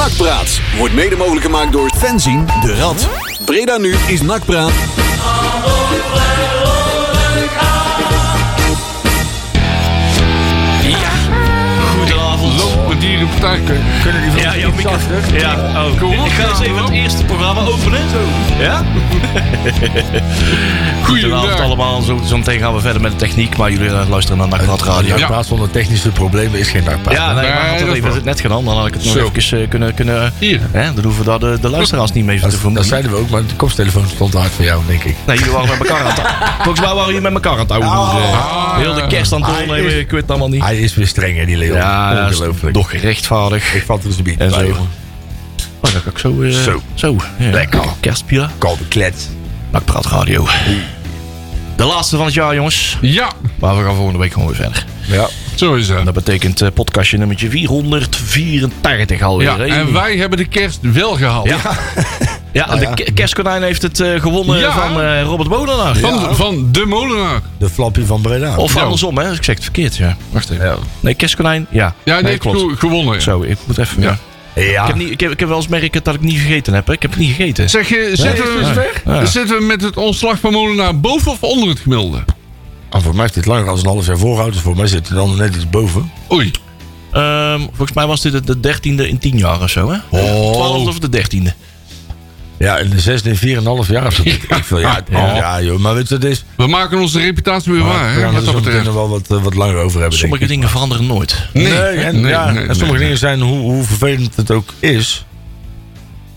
Nakpraat wordt mede mogelijk gemaakt door Fenzin de Rad. Breda nu is Nakpraat. Dierenpartij. Kunnen die van Ja, ja, ja, micro- ja, oh. Ik ga eens even het eerste programma openen. Ja? Goedenavond allemaal. Zo, zo meteen gaan we verder met de techniek. Maar jullie eh, luisteren naar Nakpraat Radio. In plaats van de technische problemen is geen nakpraat. Ja, nee, maar had dat even net gedaan. Dan had ik het nog Zo. even kunnen... kunnen Hier. hè, dan hoeven we daar de, de luisteraars niet mee te dat, dat vermoeden. zeiden we ook, maar de koptelefoon stond hard voor jou, denk ik. Nee, jullie waren met elkaar aan het Volgens mij waren jullie met elkaar aan het houden. Ah. heel de kerst aan het doornemen. Ik weet het allemaal niet. Hij is weer streng, hè, die Leon. Ja, Ongelooflijk. Gerechtvaardig. Ik vat er biet En zo. Oh, dat kan ik zo... eh, Zo. Zo. Ja. Lekker. Kerstbier. Kalde klets. Nakpraat Radio. De laatste van het jaar, jongens. Ja, Maar we gaan volgende week gewoon weer verder. Ja. zo is En het. dat betekent eh, podcastje nummertje 484 alweer. Ja, hè? en wij hebben de kerst wel gehaald. Ja. Ja, en de ke- kerstkonijn heeft het eh, gewonnen Ja. van eh, Robert Molenaar. Van, van de molenaar. De flappie van Breda. Of Ja. andersom, hè? Ik zeg het verkeerd, ja. Wacht even. Ja. Nee, kerstkonijn, ja. Ja, nee, ge- gewonnen. ja. Zo, ik moet even... Ja. Ja. Ik, heb niet, ik, heb, ik heb wel eens merken dat ik niet gegeten heb. Hè? Ik heb het niet gegeten. Zeg je, zitten, is het we, ver? Ja. zitten we met het ontslag van molenaar boven of onder het gemiddelde? Ah, voor mij heeft dit langer dan een half jaar voorgehouden. Dus voor mij zit hij dan net iets boven. Oei. Ehm, volgens mij was dit het de dertiende in tien jaar of zo, hè? Oh. Twaalfde of de dertiende. Ja, in de zesde vier en een half jaar. Of zo. Ik veel, ja, ja. ja, joh. Maar weet je, het is... We maken onze reputatie weer waar, we hè, gaan er zo dat meteen betreft. nog wel wat, eh, wat langer over hebben, Sommige denk ik. dingen veranderen nooit. Nee, en, nee, ja, nee, en sommige nee. dingen zijn, hoe, hoe vervelend het ook is...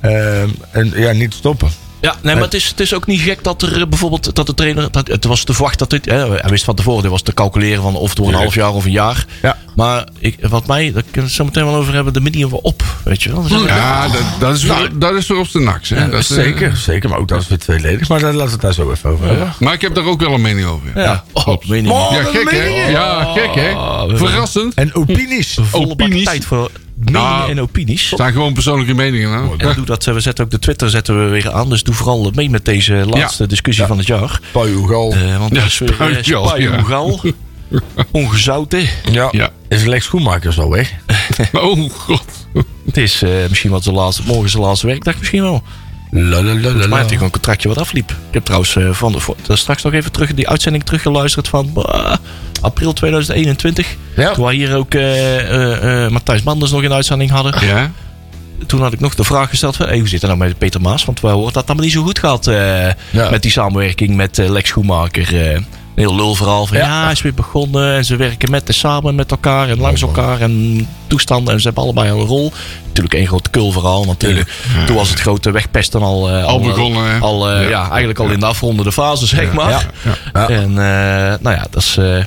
ehm, en ja, niet te stoppen. Ja, nee, maar het is, het is ook niet gek dat er eh, bijvoorbeeld dat de trainer. Dat, het was te verwachten dat dit. Hè, hij wist van tevoren, dit was te calculeren van of door een Ja. half jaar of een jaar. Ja. Maar ik, wat mij, daar kunnen we het zo meteen wel over hebben, de manier waarop. Weet je wel? Ja, dat, dat, is weer, dat is weer op de naks. Hè. dat is, eh, Zeker, zeker. Maar ook dat is weer tweeledig. Maar daar laten we het daar zo even over hebben. Maar ik heb daar ook wel een mening over. Ja, ja, oh. Oh, ja dat gek hè? Ja, gek hè? Oh, Verrassend. En opinies. Volle bak opinies. tijd voor meningen Nou, en opinies. Het zijn gewoon persoonlijke meningen. En doe dat, eh, we zetten ook de Twitter zetten we weer aan. Dus doe vooral mee met deze laatste discussie van het jaar. Pajugal. Eh, want Ja, het eh. Ongezouten. ja. Ja. Is Lex Schoenmakers al weg? Oh god. Het is eh, misschien wat de laatste, morgen zijn laatste werkdag misschien wel. Lalalala. Maar heeft hij gewoon een contractje wat afliep. Ik heb trouwens eh, van de, voor- daar straks nog even terug die uitzending teruggeluisterd van bah, april 2021. Ja. Toen wij hier ook eh, eh, eh, Matthijs Manders nog in de uitzending hadden. Ja? Toen had ik nog de vraag gesteld van, hey, hoe zit het nou met Peter Maas? Want wij horen dat het allemaal niet zo goed gaat eh, Ja. met die samenwerking met eh, Lex Schoenmaker. Eh. een heel lulverhaal van ja. Ja. hij is weer begonnen en ze werken met en samen met elkaar en langs elkaar en toestanden en ze hebben allebei een rol. Natuurlijk één groot kulverhaal, want toen, toen was het grote wegpesten al, eh, Al begonnen, hè? Al, eh, ja. Ja. eigenlijk al in de afrondende fase, zeg maar. Ja. Ja. En eh, nou ja, dat is... eh,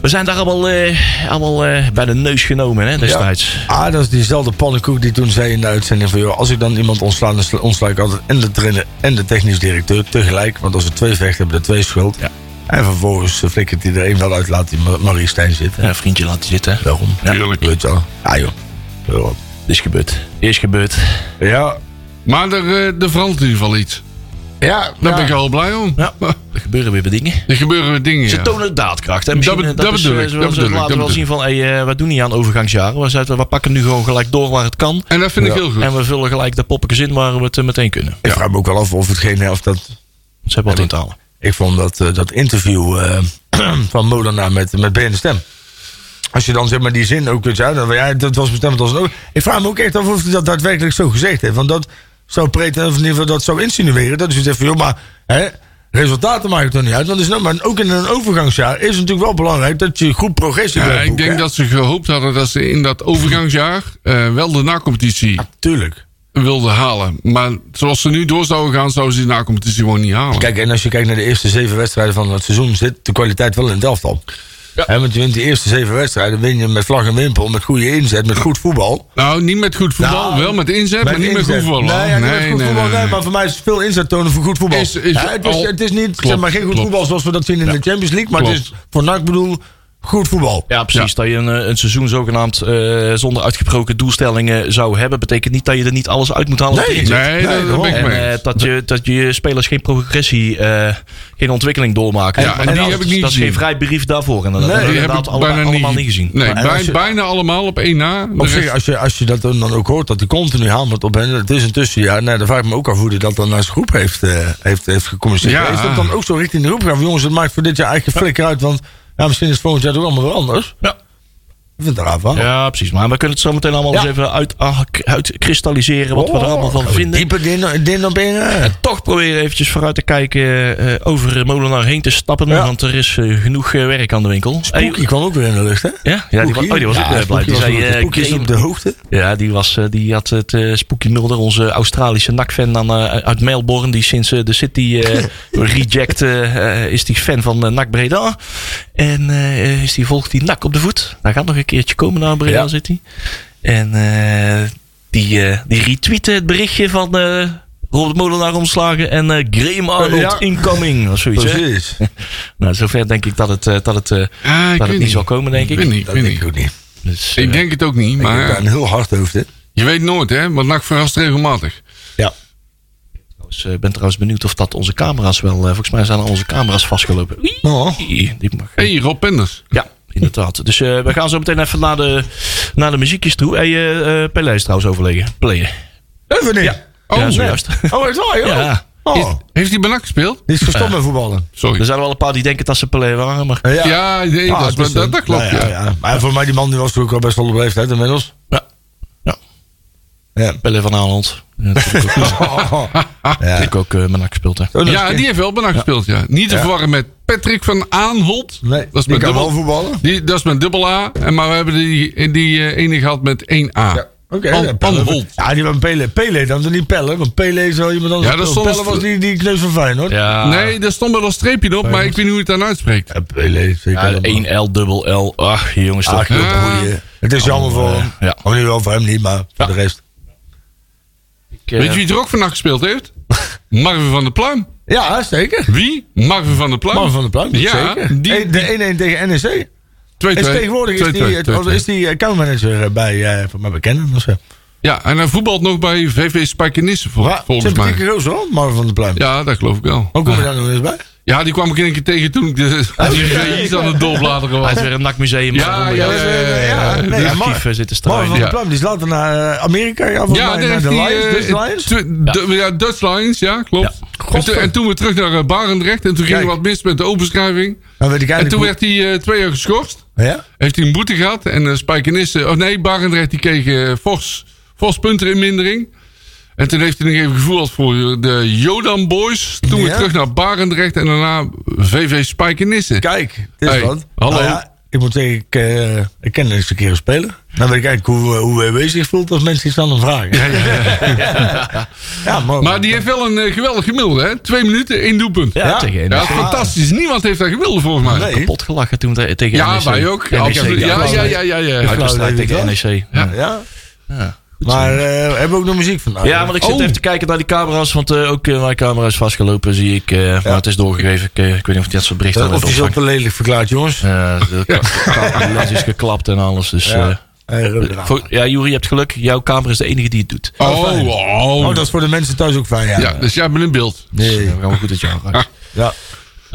we zijn daar allemaal, eh, allemaal eh, bij de neus genomen hè, destijds. Ah, dat is diezelfde pannenkoek die toen zei in de uitzending van... Joh, als ik dan iemand ontsla, dan sla- ontsla ik altijd en de trainer en de technisch directeur tegelijk. Want als er twee vechten, hebben er twee schuld. Ja. En vervolgens eh, flikkert hij er een wel uit, laat hij Ma- Marie Stijn zitten. Ja, vriendje laten zitten. Daarom. Ja, Tuurlijk. Je wel. Ja joh. Is gebeurd. Is gebeurd. Ja. Maar er, eh, er verandert in ieder geval iets. Ja, Daar ja. ben ik al blij om. Ja, er gebeuren weer dingen. Er gebeuren weer dingen. Ze tonen daadkracht. Hè? Misschien, Dat dat, be- dat is, bedoel eh, ik, zoals dat ze bedoel laten wel zien van, hey, eh, we doen niet aan overgangsjaren. We, zetten, we pakken nu gewoon gelijk door waar het kan. En dat vind ik heel goed. En we vullen gelijk de poppetjes in waar we het eh, meteen kunnen. Ik vraag me ook wel af of hetgeen of dat... Ze hebben wat in te halen. Ik vond dat, eh, dat interview eh, van Molenaar met, met Ben de Stem. Als je dan zeg maar die zin ook kunt zeggen, ja, dat was bestemd als een ook. Ik vraag me ook echt af of hij dat daadwerkelijk zo gezegd heeft. Want dat zou preten, of in ieder geval dat zou insinueren. Dat is dus even, joh, maar hè, resultaten maken toch niet uit. Want het is nou, maar ook in een overgangsjaar is het natuurlijk wel belangrijk dat je goed progressie Ja, ik denk hè. dat ze gehoopt hadden dat ze in dat overgangsjaar eh, wel de nacompetitie Tuurlijk. Wilden halen. Maar zoals ze nu door zouden gaan, zouden ze die nacompetitie gewoon niet halen. Kijk, en als je kijkt naar de eerste zeven wedstrijden van het seizoen, zit de kwaliteit wel in het elftal. Hè, want je wint die eerste zeven wedstrijden, win je met vlag en wimpel, met goede inzet, met goed voetbal. Nou, niet met goed voetbal. Nou, wel met inzet, maar niet met goed voetbal. Nee, ja, met goed voetbal, nee, maar voor mij is veel inzet tonen voor goed voetbal. Is- is Ja, het, is, het is niet klopt, zeg maar, geen goed klopt. voetbal zoals we dat zien in de Champions League. Maar het is voor NAC bedoel goed voetbal. Ja, precies. Dat je een, eh, een seizoen zogenaamd eh, zonder uitgebroken doelstellingen zou hebben. Betekent niet dat je er niet alles uit moet halen. Nee. Nee, Nee, dat, ben ik mee eh, eens. dat, je, dat je spelers geen progressie, eh, geen ontwikkeling doormaken. Ja, en die dat, heb ik niet Dat is geen gezien. vrijbrief daarvoor. En dat Nee, hebben we allemaal, bijna allemaal niet, niet gezien. Nee, Maar bij- als je- bijna allemaal op één na. Op zich, als je, als je dat dan ook hoort, dat hij continu hamert op hen. Het is een tussenjaar. Nou, dan vraag ik me ook af hoe hij dat dan naar zijn groep heeft, eh, heeft, heeft gecommuniceerd. Ja. Is dat dan ook zo richting de groep Jongens, het maakt voor dit jaar eigenlijk flikker uit. Want ja, misschien is het volgend jaar toch allemaal weer anders. Ja. Ik vind het raar van. Ja, precies. Maar we kunnen het zo meteen allemaal Ja. eens even uit, ah, uitkristalliseren. Wat we er allemaal van vinden. Dieper din, in. eh. Toch proberen eventjes vooruit te kijken. eh, over Molenaar heen te stappen. Ja. Want er is eh, genoeg eh, werk aan de winkel. Spooky kwam ook weer in de lucht, hè? Ja, ja die, was, oh, die was ook eh, blij. Die zei, eh, is op de hoogte. Ja, die, was, eh, die had het eh, Spooky Mulder, onze Australische dan, eh, uit Melbourne. Die sinds eh, de City eh, reject eh, eh, is die fan van eh, NAC Breda. En eh, is die, volgt die NAC op de voet. Hij gaat nog een keertje komen naar Breda Ja. City. En eh, die, eh, die retweette het berichtje van eh, Robert Molenaar omslagen en eh, Graham Arnold Ja. incoming. Of zoiets, hè? Precies. Nou, zover denk ik dat het, dat het, eh, Ah, dat het niet zal komen, denk ik. Ik weet niet, ik Dat weet denk ik ook niet. Dus, Ik denk het ook niet, Ik heb daar maar een heel hard hoofd, hè? je weet nooit, hè? Want NAC verrast regelmatig. Ja. Eh, ik ben trouwens benieuwd of dat onze camera's wel... eh, volgens mij zijn al onze camera's vastgelopen. Oh. die mag... Hé, hey, Rob Penders. Ja, inderdaad. Dus eh, we gaan zo meteen even naar de, naar de muziekjes toe. Hey, eh eh, Pelé is trouwens overlegen. Playen. Even niet. Oh, ja, zojuist. Oh, echt waar, joh? Ja. Oh. Is- heeft hij bij NAC gespeeld? Die is gestopt met voetballen. Sorry. Er zijn wel een paar die denken dat ze Pelé waren, maar... Ja, Ja, nee, Ah, dat, is- is klopt, nou ja. ja. Maar voor mij, die man die was toch ook al best wel op leeftijd inmiddels. Ja. Ja, Ja. Pelé van Aanholt. Ja, ja. ik ook eh met NAC gespeeld, hè. Oh, Ja, die heeft wel NAC gespeeld, ja. Niet te Ja. verwarren met Patrick van Aanholt. Nee, dat is die met kan wel dubbel, voetballen. die, dat is met dubbel A. En maar we hebben die, die eh, ene gehad met 1A. Ja. Oké, An- ja, Pelle. Ja, die van Pele. Pele, dan niet Pelle. Want Pele is wel iemand anders. Ja, dat stond Pelle was die, die kneus van Feyenoord. Ja. Nee, daar stond wel een streepje op, maar ik weet niet hoe je het dan uitspreekt. Ja, Pele, zeker. Ja, allemaal. 1L, dubbel L. Ach, jongens, toch. Ah. een goeie. Het is jammer voor hem. ja. Of nu wel voor hem niet, maar voor Ja. de rest. Eh, Weet je wie er ook van NAC gespeeld heeft? Marvin van der Pluim. Ja, zeker. Wie? Marvin van der Pluim. Man van de Pluim, Ja, zeker. die- de 1-1 tegen NEC. 2-2. Is tegenwoordig is 2-2, die, het- 2-2. is die accountmanager eh, bij, eh van mij bekenden. of zo. Ja, en hij voetbalt nog bij VV Spijkenisse, vol- Ja, volgens mij. hoor, Marvin van der Pluim. Ja, dat geloof ik wel. Hoe kom je daar nog eens bij? Ja, die kwam ik een keer tegen toen ik de, reis aan het doorbladeren was. Hij is weer een nakmuseum. Ja, ja, ja. Nee, archief eh, zitten van Pluim, die is later naar eh, Amerika. Ja, Ja, naar de hij... Lions, eh, Dutch Lions. de- ja, Dutch Lions, ja, klopt. En, toen- en toen weer terug naar eh, Barendrecht. En toen ging er wat mis met de openschrijving. En toen werd hij eh, twee jaar geschorst. Ja? Heeft hij een boete gehad. En uh, Spijkenisse... Oh nee, Barendrecht die kreeg eh, fors, fors punten in mindering. En toen heeft hij nog even gevoeld voor de Jodan Boys. Toen weer Ja. terug naar Barendrecht. En daarna VV Spijkenisse. Kijk, het is Hey, wat. hallo. Nou ja, ik moet zeggen, ik, eh, ik ken eens een keer een speler. Dan weet ik eigenlijk hoe, eh, hoe WW zich voelt als mensen iets aan hem vragen. Ja, maar, Maar die heeft wel een eh, geweldig gemiddelde, hè? Twee minuten, één doelpunt. Ja, Ja, Ja. tegen dat NEC. is fantastisch. Niemand heeft dat gemiddelde volgens mij. Nee. Kapot gelachen toen te- tegen Ja, NEC. wij ook. NEC. Ja, ja, ja, ja. ja. Flauw, tegen NEC. Ja. ja. Ja. Goed Maar eh, hebben we ook nog muziek vandaag? Ja, want ik zit Oh. even te kijken naar die camera's. Want eh, ook eh, mijn camera is vastgelopen, zie ik. eh, Maar het is doorgegeven. Ik, eh, ik weet niet of die dat soort berichten Dat hebben officieel te lelijk verklaard, jongens. Ja, de, lens is geklapt en alles. Dus, Ja. eh, Eh, aan. voor- ja, Juri, je hebt geluk. Jouw camera is de enige die het doet. Oh, oh. Oh, dat is voor de mensen thuis ook fijn, ja. Ja, dus jij bent in beeld. Dus, Nee. eh, we gaan wel goed het jaar uit. Ja.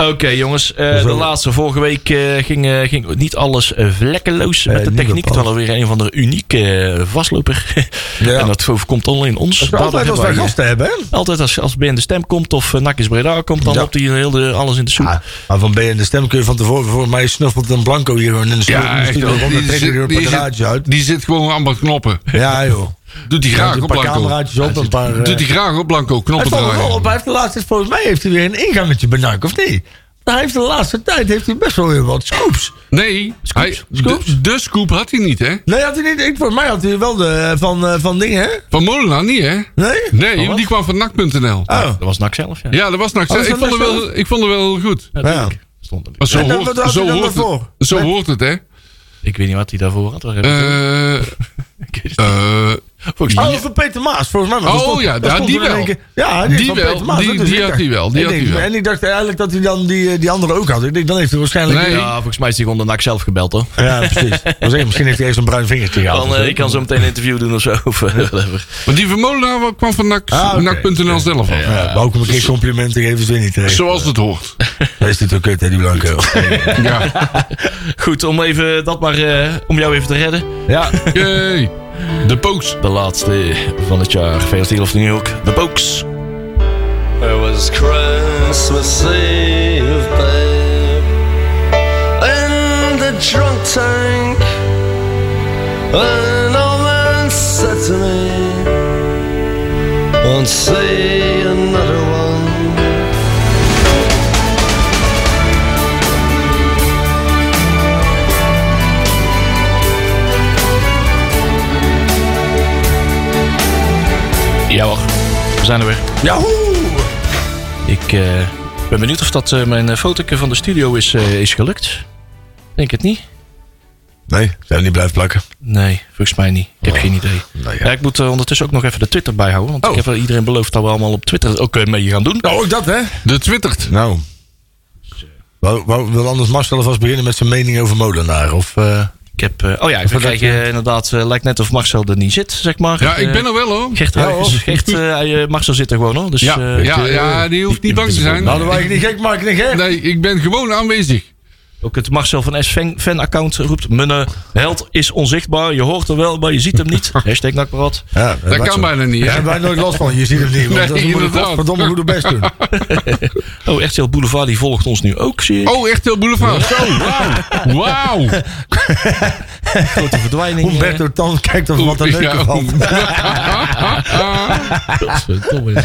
Oké, jongens. eh, de laatste. Vorige week eh, ging, eh, ging niet alles vlekkeloos met de techniek. Was alweer een van de unieke vastloper. Ja. en dat overkomt alleen ons. Dat altijd als wij gasten hebben, hè? Altijd als, als BN de Stem komt of uh, Nakis Breda komt, dan Ja. loopt hij heel de, alles in de soep. Ja, maar van B en de stem kun je van tevoren... Voor mij snuffelt een blanco hier gewoon in de studio. Ja, echt. Die, er zit, zit, uit. die zit gewoon aan wat knoppen. Ja, joh. Doet hij graag op Blanco. cameraatjes op, een paar... eh, Doet hij graag op Blanco. Hij Knoppen valt er wel draaien. op. Hij heeft de laatste, volgens mij heeft hij weer een ingangetje of niet? Hij heeft de laatste tijd heeft hij best wel weer wat scoops. Nee, hij, Scoops? De, de scoop had hij niet, hè? Nee, had hij niet. Ik, voor mij had hij wel de van, eh, van dingen, hè? Van Molenaar niet, hè? Nee? Nee, die kwam van nak.nl. Oh. Dat was Nak zelf, ja. Ja, dat was nak. Oh, is ik, vond wel, ik vond het wel goed. Ja. Stond er. Maar zo hoort, zo hoort, het, zo hoort het, hè? Ik weet niet wat hij daarvoor had. Heb Volgens Oh, van Peter Maas, volgens mij. maar Oh, ja, dat ja, stond die in wel. Ja, die, Die wel, Maas. die- die had hij wel, die had denk- wel. En ik dacht eigenlijk dat hij dan die, eh, die andere ook had. Ik denk, dan heeft hij waarschijnlijk... Nee. Ja, volgens mij is hij gewoon de NAC zelf gebeld hoor. Ja, precies. Zeggen, misschien heeft hij eerst een bruin vingertje gehad. Dan, eh, ik kan zo meteen een interview doen of zo. Of eh, whatever. Maar die Vermolenaar kwam van NAC- Ah. NAC.nl zelf af. Ja, maar ook om een keer complimenten geven is weer niet terecht. Zoals het hoort. Dat is dit ook kut, hè, die blanke. Ja. Goed, om even dat maar eh, om jou even te redden. Ja, Oké. De Pokes. De laatste van het jaar. Feest Eagle of New York. De Pokes. It was Christmas Eve, babe, in the drunk tank. An zijn er weer. Yahoo! Ik eh, ben benieuwd of dat eh, mijn foto van de studio is, eh, is gelukt. Denk het niet. Nee, zijn we niet blijven plakken? Nee, volgens mij niet. Ik heb geen idee. Nou Ja, ja. ik moet eh, ondertussen ook nog even de Twitter bijhouden. Want Oh. ik heb wel iedereen beloofd dat we allemaal op Twitter ook eh, mee gaan doen. Nou, ook dat, hè? De twittert. Nou. Wou, wou, wil anders Marcel alvast beginnen met zijn mening over Molenaar? Of, eh, Ik heb, eh, oh ja, we dat krijgen je- eh, inderdaad, eh, lijkt net of Marcel er niet zit, zeg maar. Ja, ik Eh, ben er wel hoor. Gert, Ja, hoor. Eh, eh, Marcel zit er gewoon hoor. Dus, Ja, eh, ja, ja, die hoeft niet bang te zijn. nou, dan wij niet gek maken, niet gek. Nee, ik ben gewoon aanwezig. Ook het Marcel van S fan, fan-account roept... Mijn eh, held is onzichtbaar. Je hoort er wel, maar je ziet hem niet. Hashtag nakparat. Ja, Dat kan zo. bijna niet, Daar hebben wij nooit last van. Je ziet hem niet. Want Nee, dan moet ik inderdaad. godverdomme goed best doen. Oh, RTL Boulevard die volgt ons nu ook, zie ik. Oh, echt heel Boulevard. Zo, wauw. Wauw. Grote verdwijning. eh. Humberto Tan kijkt of wat er Ja. neuken valt. Godverdomme.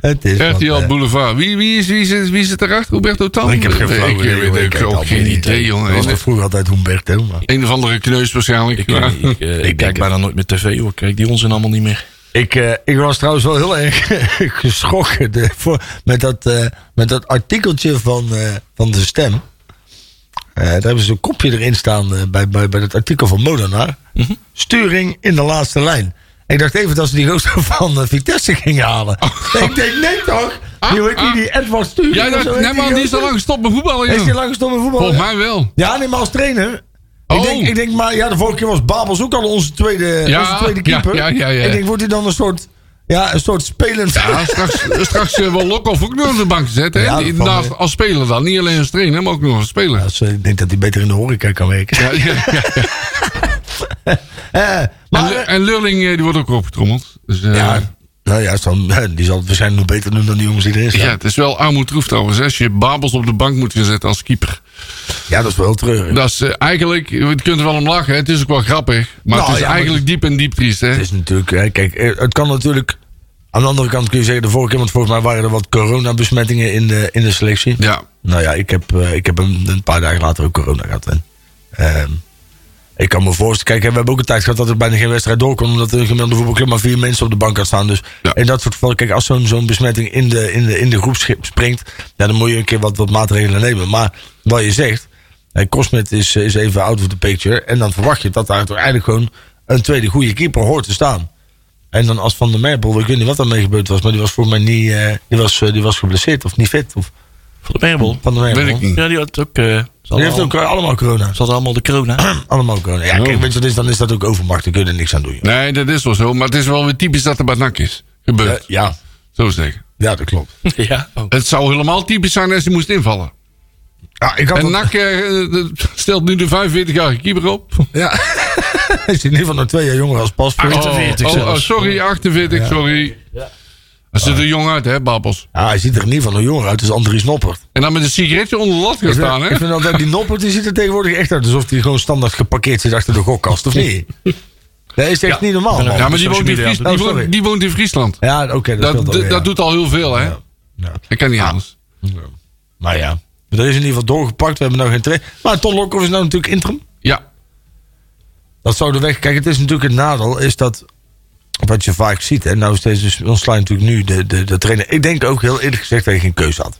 Het is RTL eh, Boulevard. Wie, wie, is, wie, zit, wie zit erachter? Roberto Tan? Ik heb geen flauw Ik idee, geen niet, idee, Dat jongen. was toch vroeger altijd Humberto. Maar Een of andere kneus waarschijnlijk. Ik, Ja. eh, ik, kijk bijna nooit meer tv, hoor. Kijk die onzin allemaal niet meer. ik, eh, ik was trouwens wel heel erg geschrokken de, voor, met, dat, eh, met dat artikeltje van, van de stem. Daar hebben ze een kopje erin staan bij, bij, bij het artikel van Molenaar. Mhm. Sturing in de laatste lijn. Ik dacht even dat ze die rooster van Vitesse gingen halen. Ik denk, nee toch? Die, heet die, die Edward dacht, zo heet nee, maar die is al lang gestopt met voetballen. Is die lang gestopt met voetbal? Volgens mij wel. Ja, nee, maar als trainer. Oh. Ik, denk, ik denk, maar ja, de vorige keer was Babels ook al onze tweede, Ja, onze tweede keeper. ja, ja, ja, ja. Ik denk, wordt hij dan een soort, ja, een soort spelend... Ja, straks, straks eh, wel Lokhoff ook nog op de bank gezet. Hè? Ja, naast, eh, als speler dan. Niet alleen als trainer, maar ook nog als speler. Dus, ik denk dat hij beter in de horeca kan werken. Ja, ja, ja. Eh, En, maar, en Lurling eh, die wordt ook opgetrommeld. Dus, ja, ja. Nou ja, dan, die zal het waarschijnlijk nog beter doen dan die jongens die erin staan. Ja, het is wel armoedroef trouwens. hè, Als je Babels op de bank moet gaan zetten als keeper. dat is wel treurig. Dat is eh, eigenlijk, je kunt er wel om lachen. hè, Het is ook wel grappig. Maar Nou, het is ja, eigenlijk diep en diep triest. Hè? Het is natuurlijk, hè, kijk, eh, het kan natuurlijk... Aan de andere kant kun je zeggen, de vorige keer, want volgens mij waren er wat coronabesmettingen in de, in de selectie. Ja. Nou ja, ik heb, eh, ik heb een, een paar dagen later ook corona gehad. En, ehm, ik kan me voorstellen, kijk, we hebben ook een tijd gehad dat er bijna geen wedstrijd door kon, omdat er een gemiddelde voetbalclub maar vier mensen op de bank had staan. Dus Ja. in dat soort gevallen, kijk, als zo'n zo'n besmetting in de, in, de, in de groep springt, ja, dan moet je een keer wat, wat maatregelen nemen. Maar wat je zegt, Cosmet is, is even out of the picture. En dan verwacht je dat daar toch eigenlijk gewoon een tweede goede keeper hoort te staan. En dan als Van der Merpel, ik weet niet wat daarmee gebeurd was, maar die was voor mij niet, eh, die, was, eh, die was geblesseerd of niet fit. Of, Van de Merbel. van. Weet ik niet. Ja, die had ook... eh Die heeft ook eh, allemaal corona. ze hadden allemaal de corona. Allemaal corona. Ja, Oh. kijk, weet je, wat is, dan is dat ook overmacht. Daar kun je er niks aan doen. joh. Nee, dat is wel zo. Maar het is wel weer typisch dat er bij NAC is. Gebeurd. Eh, ja, Zo zeggen. ja, dat klopt. ja. Oh. Het zou helemaal typisch zijn als hij moest invallen. Ja, ik had En NAC eh, stelt nu de 45-jarige keeper op. Ja. Hij is in ieder geval nog twee jaar jonger als pas. Oh, 48 oh, zelfs. oh, sorry, 48, sorry. Dat ziet er jong uit, hè, Babbels. Ja, hij ziet er in ieder geval nog jonger uit. Dus Andries Noppert. En dan met een sigaretje onder de lat gaan staan, hè? ik vind altijd, die Noppert die ziet er tegenwoordig echt uit. Alsof hij gewoon standaard geparkeerd zit achter de gokkast, of niet? Dat is echt niet normaal, man. Ja, maar die woont, in. Fries- die, Oh, woont, die woont in Friesland. Ja, oké, dat, Dat, dat, ja. doet al heel veel, hè? Ja. Dat kan niet anders. Maar ja, er is in ieder geval doorgepakt. We hebben nog geen trainer. Maar Ton Lokhoff is nou natuurlijk interim. Ja. Dat zou de weg. Kijk, het is natuurlijk het nadeel, is dat. Wat je vaak ziet, en nou steeds dus ontslaan natuurlijk nu de, de, de trainer. Ik denk ook heel eerlijk gezegd dat je geen keuze had.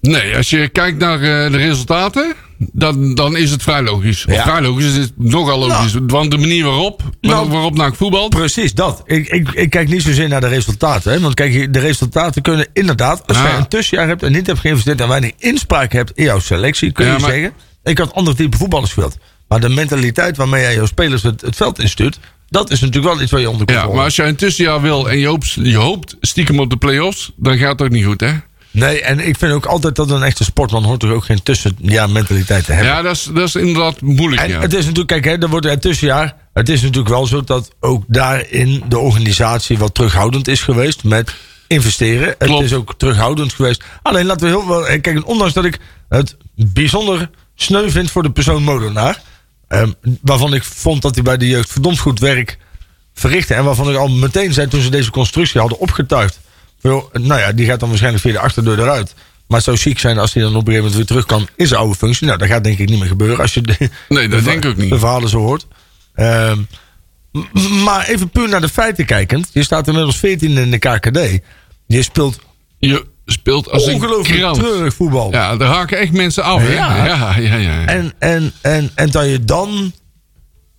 Nee, als je kijkt naar eh, de resultaten, dan, dan is het vrij logisch. Of vrij logisch, het is nogal logisch. Want de manier waarop, Nou, waarop NAC voetbalt. Precies, dat. Ik, ik, ik kijk niet zozeer naar de resultaten. Hè? Want kijk, de resultaten kunnen inderdaad... Als Ja. je een tussenjaar hebt en niet hebt geïnvesteerd... en weinig inspraak hebt in jouw selectie... kun je maar- zeggen... Ik had andere type voetballers gespeeld. Maar de mentaliteit waarmee jij jouw spelers het, het veld instuurt... dat is natuurlijk wel iets waar je onder Ja, maar als je een tussenjaar wil en je hoopt, je hoopt stiekem op de play-offs, dan gaat het ook niet goed, hè? Nee, en ik vind ook altijd dat een echte sportman... hoort toch ook geen tussenjaar mentaliteit te hebben. Ja, dat is, dat is inderdaad moeilijk, En ja. het is natuurlijk, kijk, hè, er wordt een tussenjaar. Het is natuurlijk wel zo dat ook daarin de organisatie wat terughoudend is geweest met investeren. Klopt. Het is ook terughoudend geweest. Alleen laten we heel wel. eh, Kijk, ondanks dat ik het bijzonder sneu vind voor de persoon Molenaar. Ehm, waarvan ik vond dat hij bij de jeugd verdomd goed werk verrichtte. En waarvan ik al meteen zei toen ze deze constructie hadden opgetuigd. Veel, nou ja, die gaat dan waarschijnlijk via de achterdeur eruit. Maar zou chic zijn als hij dan op een gegeven moment weer terug kan in zijn oude functie. Nou, dat gaat denk ik niet meer gebeuren als je de, Nee, dat de denk ik ook niet. de verhalen zo hoort. Ehm, maar even puur naar de feiten kijkend. Je staat inmiddels 14 in de KKD. Je speelt Je speelt als een ongelooflijk krant. treurig voetbal. Ja, daar haken echt mensen af, hè? Ja. Ja, ja. En, en, en, en dat je dan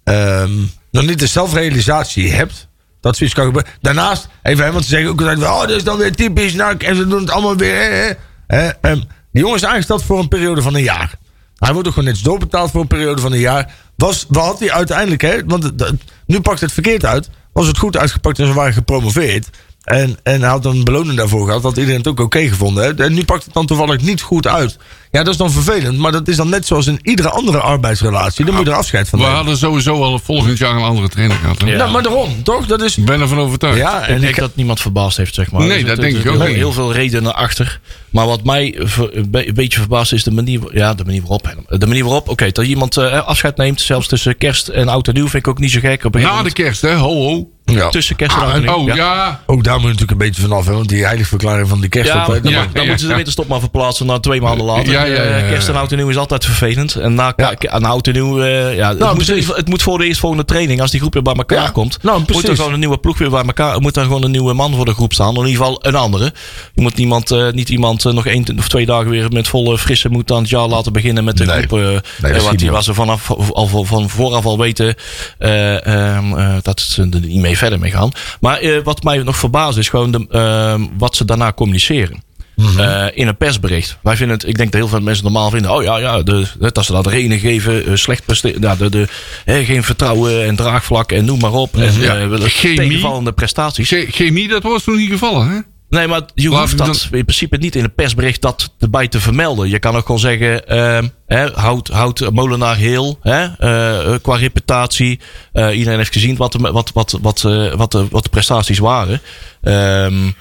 ehm, nog niet de zelfrealisatie hebt. Dat zoiets kan gebeuren. Daarnaast, even, want ze zeggen ook altijd: oh, dat is dan weer typisch NAC. En ze doen het allemaal weer. Hè, hè. Ehm, die jongen is aangesteld voor een periode van een jaar. Hij wordt ook gewoon netjes doorbetaald voor een periode van een jaar. Was, wat had hij uiteindelijk, hè? Want het- nu pakt het verkeerd uit. Was het goed uitgepakt en ze waren gepromoveerd. En, en hij had een beloning daarvoor gehad. Had iedereen het ook oké gevonden. Hè? En nu pakt het dan toevallig niet goed uit. Ja, dat is dan vervelend. Maar dat is dan net zoals in iedere andere arbeidsrelatie. Dan moet je er afscheid van We nemen. hadden sowieso al volgend jaar een andere trainer gehad. hè? Ja. Nou, maar daarom, toch? Dat is... Ik ben ervan overtuigd. Ja, Ik en denk ik, dat niemand verbaasd heeft, zeg maar. Nee, Er dat denk ik er ook zitten niet. Heel veel redenen achter. Maar wat mij een be- een beetje verbaast is de manier, ja, de manier waarop. De manier waarop, oké, dat iemand eh, afscheid neemt, zelfs tussen kerst en oud en nieuw, vind ik ook niet zo gek. Op een Na de kerst, hè? Ho, ho. ja. Tussen kerst en oud en nieuw. Oh, ja. Ook daar moet je natuurlijk een beetje vanaf. Hè? Want die heiligverklaring van die kerst. Ja, dan, Ja, dan ja, moeten ze de winterstop maar verplaatsen naar twee maanden later. Ja, ja, ja, ja. Eh, Kerst en oud en nieuw is altijd vervelend. En na, Ja. aan oud en nieuw, eh, ja, het, moet, precies. het moet voor de eerstvolgende training, als die groep weer bij elkaar Ja. komt, Nou, moet er gewoon een nieuwe ploeg weer bij elkaar. Moet er gewoon een nieuwe man voor de groep staan. In ieder geval een andere. Je moet niemand, eh, niet iemand eh, nog één of twee dagen weer met volle frisse moed aan het jaar laten beginnen met de Nee. groep. eh, dat eh, wat die was er vanaf al van, vooraf al weten eh, ehm, eh, dat ze er niet mee verder mee gaan. Maar wat mij nog verbaast is gewoon de, ehm, wat ze daarna communiceren. Mhm. In een persbericht. Wij vinden het, ik denk dat heel veel mensen normaal vinden. Oh ja, ja de, dat ze dat reden geven, slecht presteren. Ja, de, de, hè, geen vertrouwen en draagvlak en noem maar op. En Ja, willen chemie. tegenvallende prestaties. Che- Chemie, dat was toen niet gevallen, hè? Nee, maar je hoeft dat in principe niet in een persbericht dat erbij te vermelden. Je kan ook gewoon zeggen, ehm, houd, houd Molenaar heel hè, eh, qua reputatie. Eh, iedereen heeft gezien wat de, wat, wat, wat, eh, wat, de, wat de prestaties waren. Ehm,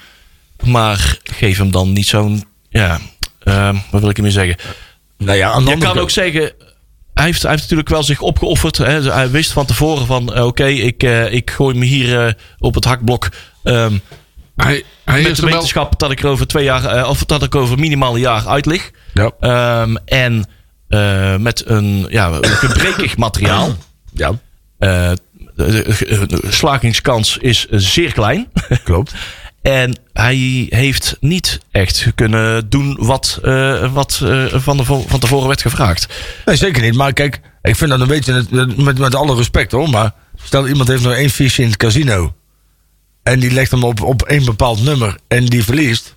maar geef hem dan niet zo'n, ja, ehm, wat wil ik ermee zeggen? Nou ja, Je kan ook kant- zeggen. Hij heeft, hij heeft natuurlijk wel zich opgeofferd. Hè. Hij wist van tevoren van eh, oké, ik, eh, ik gooi me hier eh, op het hakblok. Hij, hij met de wel... wetenschap dat ik er over twee jaar, eh, of dat ik over minimaal een jaar uit lig. Ja. Ehm, en eh, met een ja, gebrekig materiaal. Ja, Eh, de, de- slagingskans is zeer klein. klopt. En hij heeft niet echt kunnen doen wat, wat van, de, van tevoren werd gevraagd. Nee, zeker niet. Maar kijk, ik vind dat een beetje, met, met alle respect hoor, maar stel iemand heeft nog één fiche in het casino en die legt hem op, op één bepaald nummer en die verliest.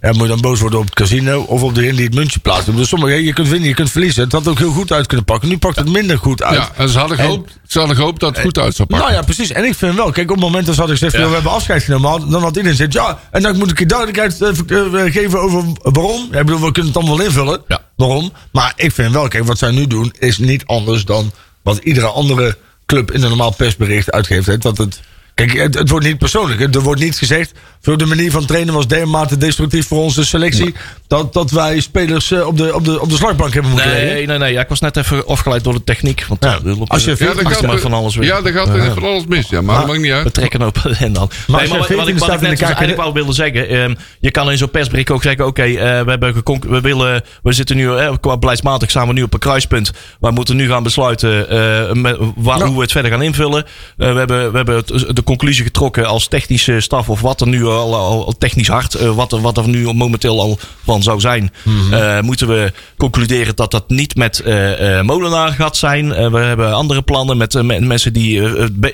Ja, moet dan boos worden op het casino of op degene die het muntje plaatst. Ik bedoel, sommige, je kunt winnen, je kunt verliezen. Het had ook heel goed uit kunnen pakken. Nu pakt het minder goed uit. Ja, en ze hadden gehoopt, ze hadden gehoopt dat het goed uit zou pakken. Nou ja, precies. En ik vind wel, kijk, op het moment dat ze hadden gezegd, Ja. we hebben afscheid genomen, dan had iedereen gezegd, ja, en dan moet ik je duidelijkheid eh, eh, geven over waarom. Ja, ik bedoel, we kunnen het allemaal invullen, Ja. waarom. Maar ik vind wel, kijk, wat zij nu doen, is niet anders dan wat iedere andere club in een normaal persbericht uitgeeft. Hè, dat het, kijk, het, het wordt niet persoonlijk. hè. Er wordt niet gezegd, voor de manier van trainen was dermate destructief voor onze selectie, dat, dat wij spelers eh, op, de, op, de, op de slagbank hebben moeten leggen. Nee, nee, nee. Ja, ik was net even afgeleid door de techniek. Want Ja, ja, loopt- als je maakt gaat maar er- van alles weer. Ja, daar gaat er van alles mis. Ja, maar dat maakt niet We uit. trekken op en dan. Maar nee, wat, wat 14 ik, wat ik net dus eigenlijk wel wilde zeggen. ehm, je kan in zo'n persbericht ook zeggen: Oké, eh, we, hebben we, willen, we zitten nu, eh, qua beleidsmatig staan we nu op een kruispunt. We moeten nu gaan besluiten eh, met, waar, Nou. hoe we het verder gaan invullen. Eh, we, hebben, we hebben het- de conclusie getrokken als technische staf of wat er nu al, technisch hard, eh, wat, er, wat er nu momenteel al van zou zijn, eh, moeten we concluderen dat dat niet met eh, Molenaar gaat zijn. We hebben andere plannen met, met mensen die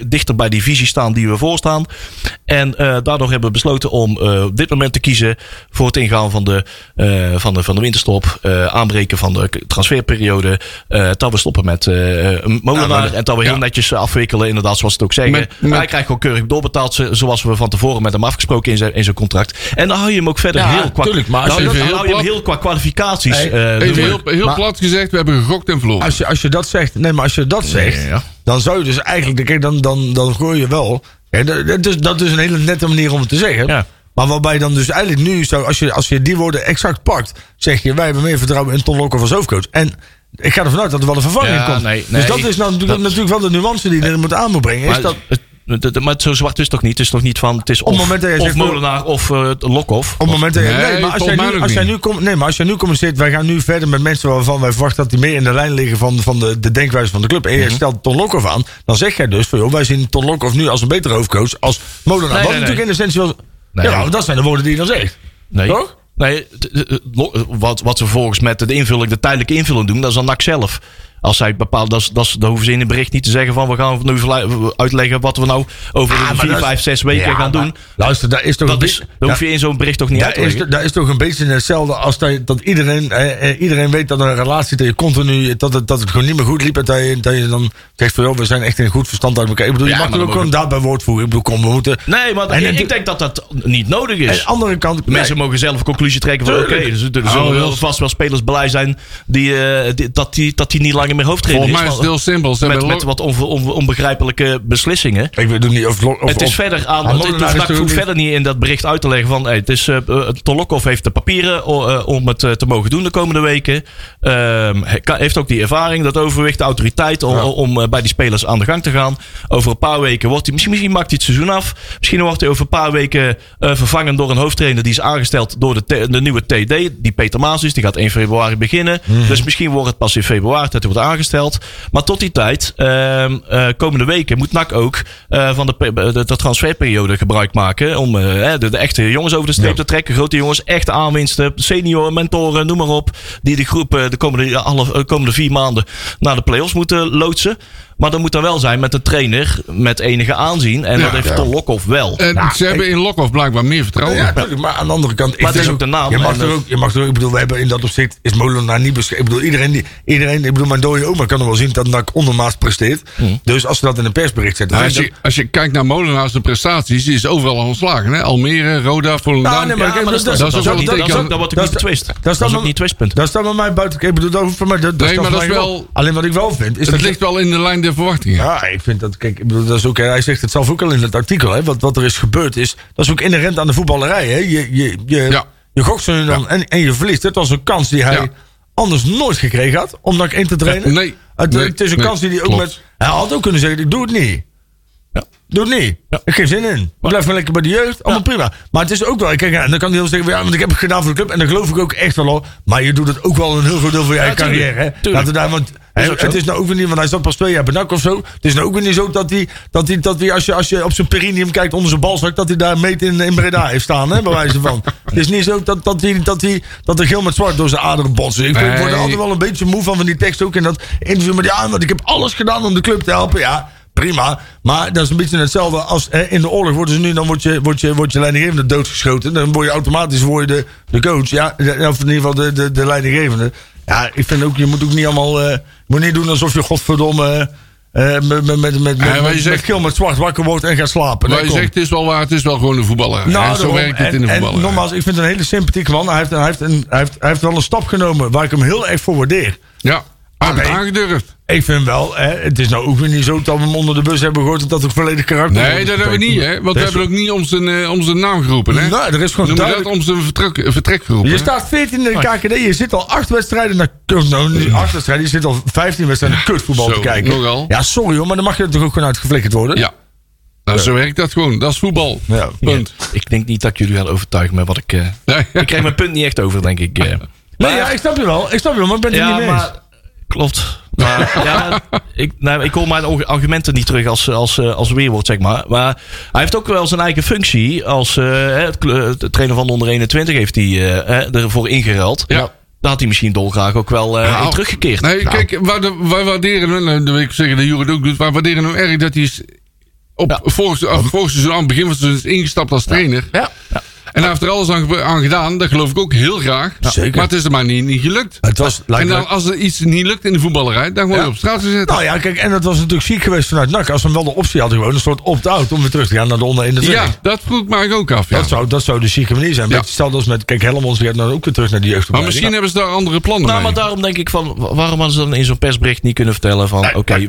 dichter bij die visie staan die we voorstaan. En daardoor hebben we besloten om op dit moment te kiezen voor het ingaan van de, van de, van de winterstop, aanbreken van de transferperiode, dat we stoppen met Molenaar en dat we heel ja. netjes afwikkelen, inderdaad, zoals het ook zeggen. Met- met- Hij krijgt gewoon keurig doorbetaald, zo- zoals we van tevoren met hem afgesproken in zijn, in zijn contract. En dan hou je hem ook verder Ja, heel qua, tuurlijk, maar als dan, je dan even heel hou je hem heel qua kwalificaties. Hey, eh, Even heel, heel Maar- plat gezegd, we hebben gegokt en verloren. Als je, als je dat zegt, nee, maar als je dat zegt, Ja. dan zou je dus eigenlijk, kijk, dan, dan, dan gooi je wel. Ja, dat, is, dat is een hele nette manier om het te zeggen. Ja. Maar waarbij je dan dus eigenlijk nu, zou, als, je, als je die woorden exact pakt, zeg je, wij hebben meer vertrouwen in Ton Lokker als hoofdcoach. En ik ga ervan uit dat er wel een vervanging Ja, komt. nee, dus nee, dat is nou natuurlijk, dat- natuurlijk wel de nuance die je er moet aan moet brengen. Is Maar, dat, het- maar zo zwart is het toch niet? Het is toch niet van, het is Op het of, moment dat of zegt, Molenaar of eh Lokhoff. op het moment dat je, Nee, nee, maar als jij, volgens nu, ook als jij niet. nu, com- nee, maar als jij nu communiceert, wij gaan nu verder met mensen waarvan wij verwachten dat die meer in de lijn liggen van, van de, de denkwijze van de club. En Mhm. je stelt Ton Lokhoff aan, dan zeg jij dus van, joh, wij zien Ton Lokhoff nu als een betere hoofdcoach als Molenaar. Nee, Wat nee, natuurlijk in essentie wel... Nee. ja, dat zijn de woorden die je dan zegt. Nee. Toch? Nee, wat, wat ze vervolgens met de invulling, de tijdelijke invulling doen, dat is dan NAC zelf. Als zij bepaalt, dat, dat, dan hoeven ze in een bericht niet te zeggen van we gaan nu uitleggen wat we nou over Ah, maar vier, dat is- vijf, zes weken Ja, gaan doen. Luister, daar is toch Dat, een is, hoef je in zo'n bericht toch niet uit te is, leggen. dat is toch een beetje hetzelfde als dat, iedereen, eh, iedereen weet dat een relatie dat je continu, dat het, dat het gewoon niet meer goed liep. En dat je, dat je dan zegt van, joh, we zijn echt in goed verstand uit elkaar. Ik bedoel, Ja, je mag er ook gewoon daad bij woord voeren. Ik bedoel, kom, we moeten... Nee, maar En ik, denk dat dat niet nodig Aan is. de andere kant... Mensen mogen zelf een conclusie trekken van oké, dus er zullen wel dat- vast wel spelers blij zijn die, eh, die- dat, die, dat die niet langer meer hoofdtrainer Volgens mij is het heel simpel. Ze met, met wat onbegrijpelijke beslissingen. Ik weet ook niet of... of Het is of- verder aan. Het, het, het hoeft niet- verder niet in dat bericht uit te leggen van. Hey, het is, eh eh, Tolokov heeft de papieren eh, om het te mogen doen de komende weken. Ehm, hij heeft ook die ervaring, dat overwicht, de autoriteit om, om bij die spelers aan de gang te gaan. Over een paar weken wordt hij. Misschien, misschien maakt hij het seizoen af. Misschien wordt hij over een paar weken eh, vervangen door een hoofdtrainer die is aangesteld door de, de nieuwe TD, die Peter Maas is. Die gaat 1 februari beginnen. Mhm. Dus misschien wordt het pas in februari dat hij wordt aangesteld. Maar tot die tijd, ehm, eh, komende weken, moet NAC ook eh, van de, de, de transferperiode gebruik maken. Om eh, de, de echte jongens over de streep Ja. te trekken. Grote jongens, echte aanwinsten, senioren, mentoren, noem maar op. Die de groep de komende, alle, komende vier maanden naar de play-offs moeten loodsen. Maar dat moet dan wel zijn met een trainer met enige aanzien. En Ja. dat heeft Ja. Ton Lokhoff wel. En Nou, ze hebben in Lokhoff blijkbaar meer vertrouwen. Ja, natuurlijk, maar aan de andere kant... Maar het is ook de naam Je mag, er ook, je mag er ook... Ik bedoel, we hebben in dat opzicht... Is Molenaar niet beschreven. Ik bedoel, iedereen... Die, iedereen ik bedoel, mijn dode oma kan er wel zien dat NAC ondermaats presteert. Dus als ze dat in een persbericht zetten... Nou, als, je, als je kijkt naar Molenaars de prestaties, die is overal al ontslagen. Hè? Almere, Roda, Volendam. Nou, nee, maar Ja, kijk, maar dat, dat- is- dat is dat ook wel is- dat is ook- niet is- betwist. dat is is dan- ook niet twistpunt. Dat staat bij mij buiten. Ik bedoel, dat hoeft voor mij. Dat, Nee, staat maar voor dat is wel- Alleen wat ik wel vind. Is Het dat ligt wel in de lijn der verwachtingen. Ja, ik vind dat. Kijk, dat is ook. Hij zegt het zelf ook al in het artikel. Hè, wat, wat er is gebeurd is. Dat is ook inherent aan de voetballerij. Hè. Je, je, je, Ja. je gokt ze dan en, en je verliest. Het was een kans die hij Ja. anders nooit gekregen had. Om NAC in te trainen. Nee. Het, Nee. het is een Nee. kans die hij ook Klopt. met. Hij had ook kunnen zeggen: ik doe het niet. Ja. Doe het niet. Ik heb geen zin in. Ik blijf maar lekker bij de jeugd. Allemaal prima. Maar het is ook wel. Kijk, en dan kan hij heel zeggen: ja, want ik heb het gedaan voor de club. En dan geloof ik ook echt wel. Maar je doet het ook wel een heel groot deel van je eigen carrière. Hè? Tuurlijk. Laten we daar, want het is nou ook weer niet, want hij zat pas twee jaar bij NAC of zo. Het is nou ook weer niet zo dat hij, dat hij, dat hij als, je, als je op zijn perinium kijkt onder zijn balzak, dat hij daar meet in, in Breda heeft staan, hè, bij wijze van. Het is niet zo dat, dat, hij, dat, hij, dat er geel met zwart door zijn aderen botsen. Ik word er altijd wel een beetje moe van, van die tekst ook in dat interview. Maar ja, want ik heb alles gedaan om de club te helpen. Ja, prima. Maar dat is een beetje hetzelfde als hè, in de oorlog worden ze nu, dan word je, word je, word je leidinggevende doodgeschoten. Dan word je automatisch word je de, de coach. Ja, of in ieder geval de, de, de leidinggevende. Ja, ik vind ook, je moet ook niet allemaal, je moet niet doen alsof je godverdomme eh, met, met, met, met, met, Ja, met, zegt- met geel met zwart wakker wordt en gaat slapen. Maar je zegt, het is wel waar, het is wel gewoon een voetballer. en zo daarom. werkt het en, in de voetballer. nogmaals, ik vind het een hele sympathieke man. Hij heeft, hij, heeft een, hij, heeft, hij heeft wel een stap genomen waar ik hem heel erg voor waardeer. Ja, aangedurfd. Ik vind wel, hè, het is nou ook weer niet zo dat we hem onder de bus hebben gehoord en dat het volledig karakter Nee, dat hebben we niet, hè? Want we hebben ook niet om zijn, eh, om zijn naam geroepen, hè? Nee, er is gewoon je dat duidelijk... om zijn vertrek, eh, vertrek geroepen. Je hè? staat 14 in de KKD, je zit al acht wedstrijden naar... Nou, niet acht wedstrijden, je zit al 15 wedstrijden naar kutvoetbal Zo, te kijken. nogal. Ja, sorry hoor, maar dan mag je er toch ook gewoon uitgeflikkerd worden? Ja. Nou, zo werkt dat gewoon. Dat is voetbal. Ja. Punt. Ik denk niet dat ik jullie gaan overtuigen met wat ik. eh, Nee. ik krijg mijn punt niet echt over, denk ik. Nee, ja, ik snap je wel. Ik snap je wel, maar ik ben het er ja, niet mee eens. maar klopt. Maar ja, ik, nou, ik hoor mijn argumenten niet terug als, als, eh, als weerwoord, zeg maar. Maar hij heeft ook wel zijn eigen functie. Als eh, het, het trainer van de onder 21 heeft hij eh, ervoor ingeruild. Ja. Daar had hij misschien dolgraag ook wel eh, Nou, in teruggekeerd. Nee, kijk, wij, wij waarderen hem, wil ik zeggen dat Jure ook doet, wij waarderen hem erg dat hij is op Ja. vorig, vorig seizoen aan het begin van het seizoen is ingestapt als trainer. Ja. En hij heeft er alles aan, aan gedaan, dat geloof ik ook heel graag. Zeker. Maar het is er maar niet, niet gelukt. Het was, en dan, als er iets niet lukt in de voetballerij, dan word je Ja. op straat gezet. Nou ja, kijk, en dat was natuurlijk ziek geweest vanuit NAC. Als ze hem wel de optie hadden, gewoon een soort opt-out om weer terug te gaan naar de onder 21. ja, dat vroeg ik me ook af. Ja. Dat zou, dat zou de zieke manier zijn. Ja. Stel als met, kijk, Helmond gaat nou ook weer terug naar die maar jeugdopleiding. misschien hebben ze daar andere plannen Nou, mee. maar daarom denk ik van, wa- waarom hadden ze dan in zo'n persbericht niet kunnen vertellen van, oké,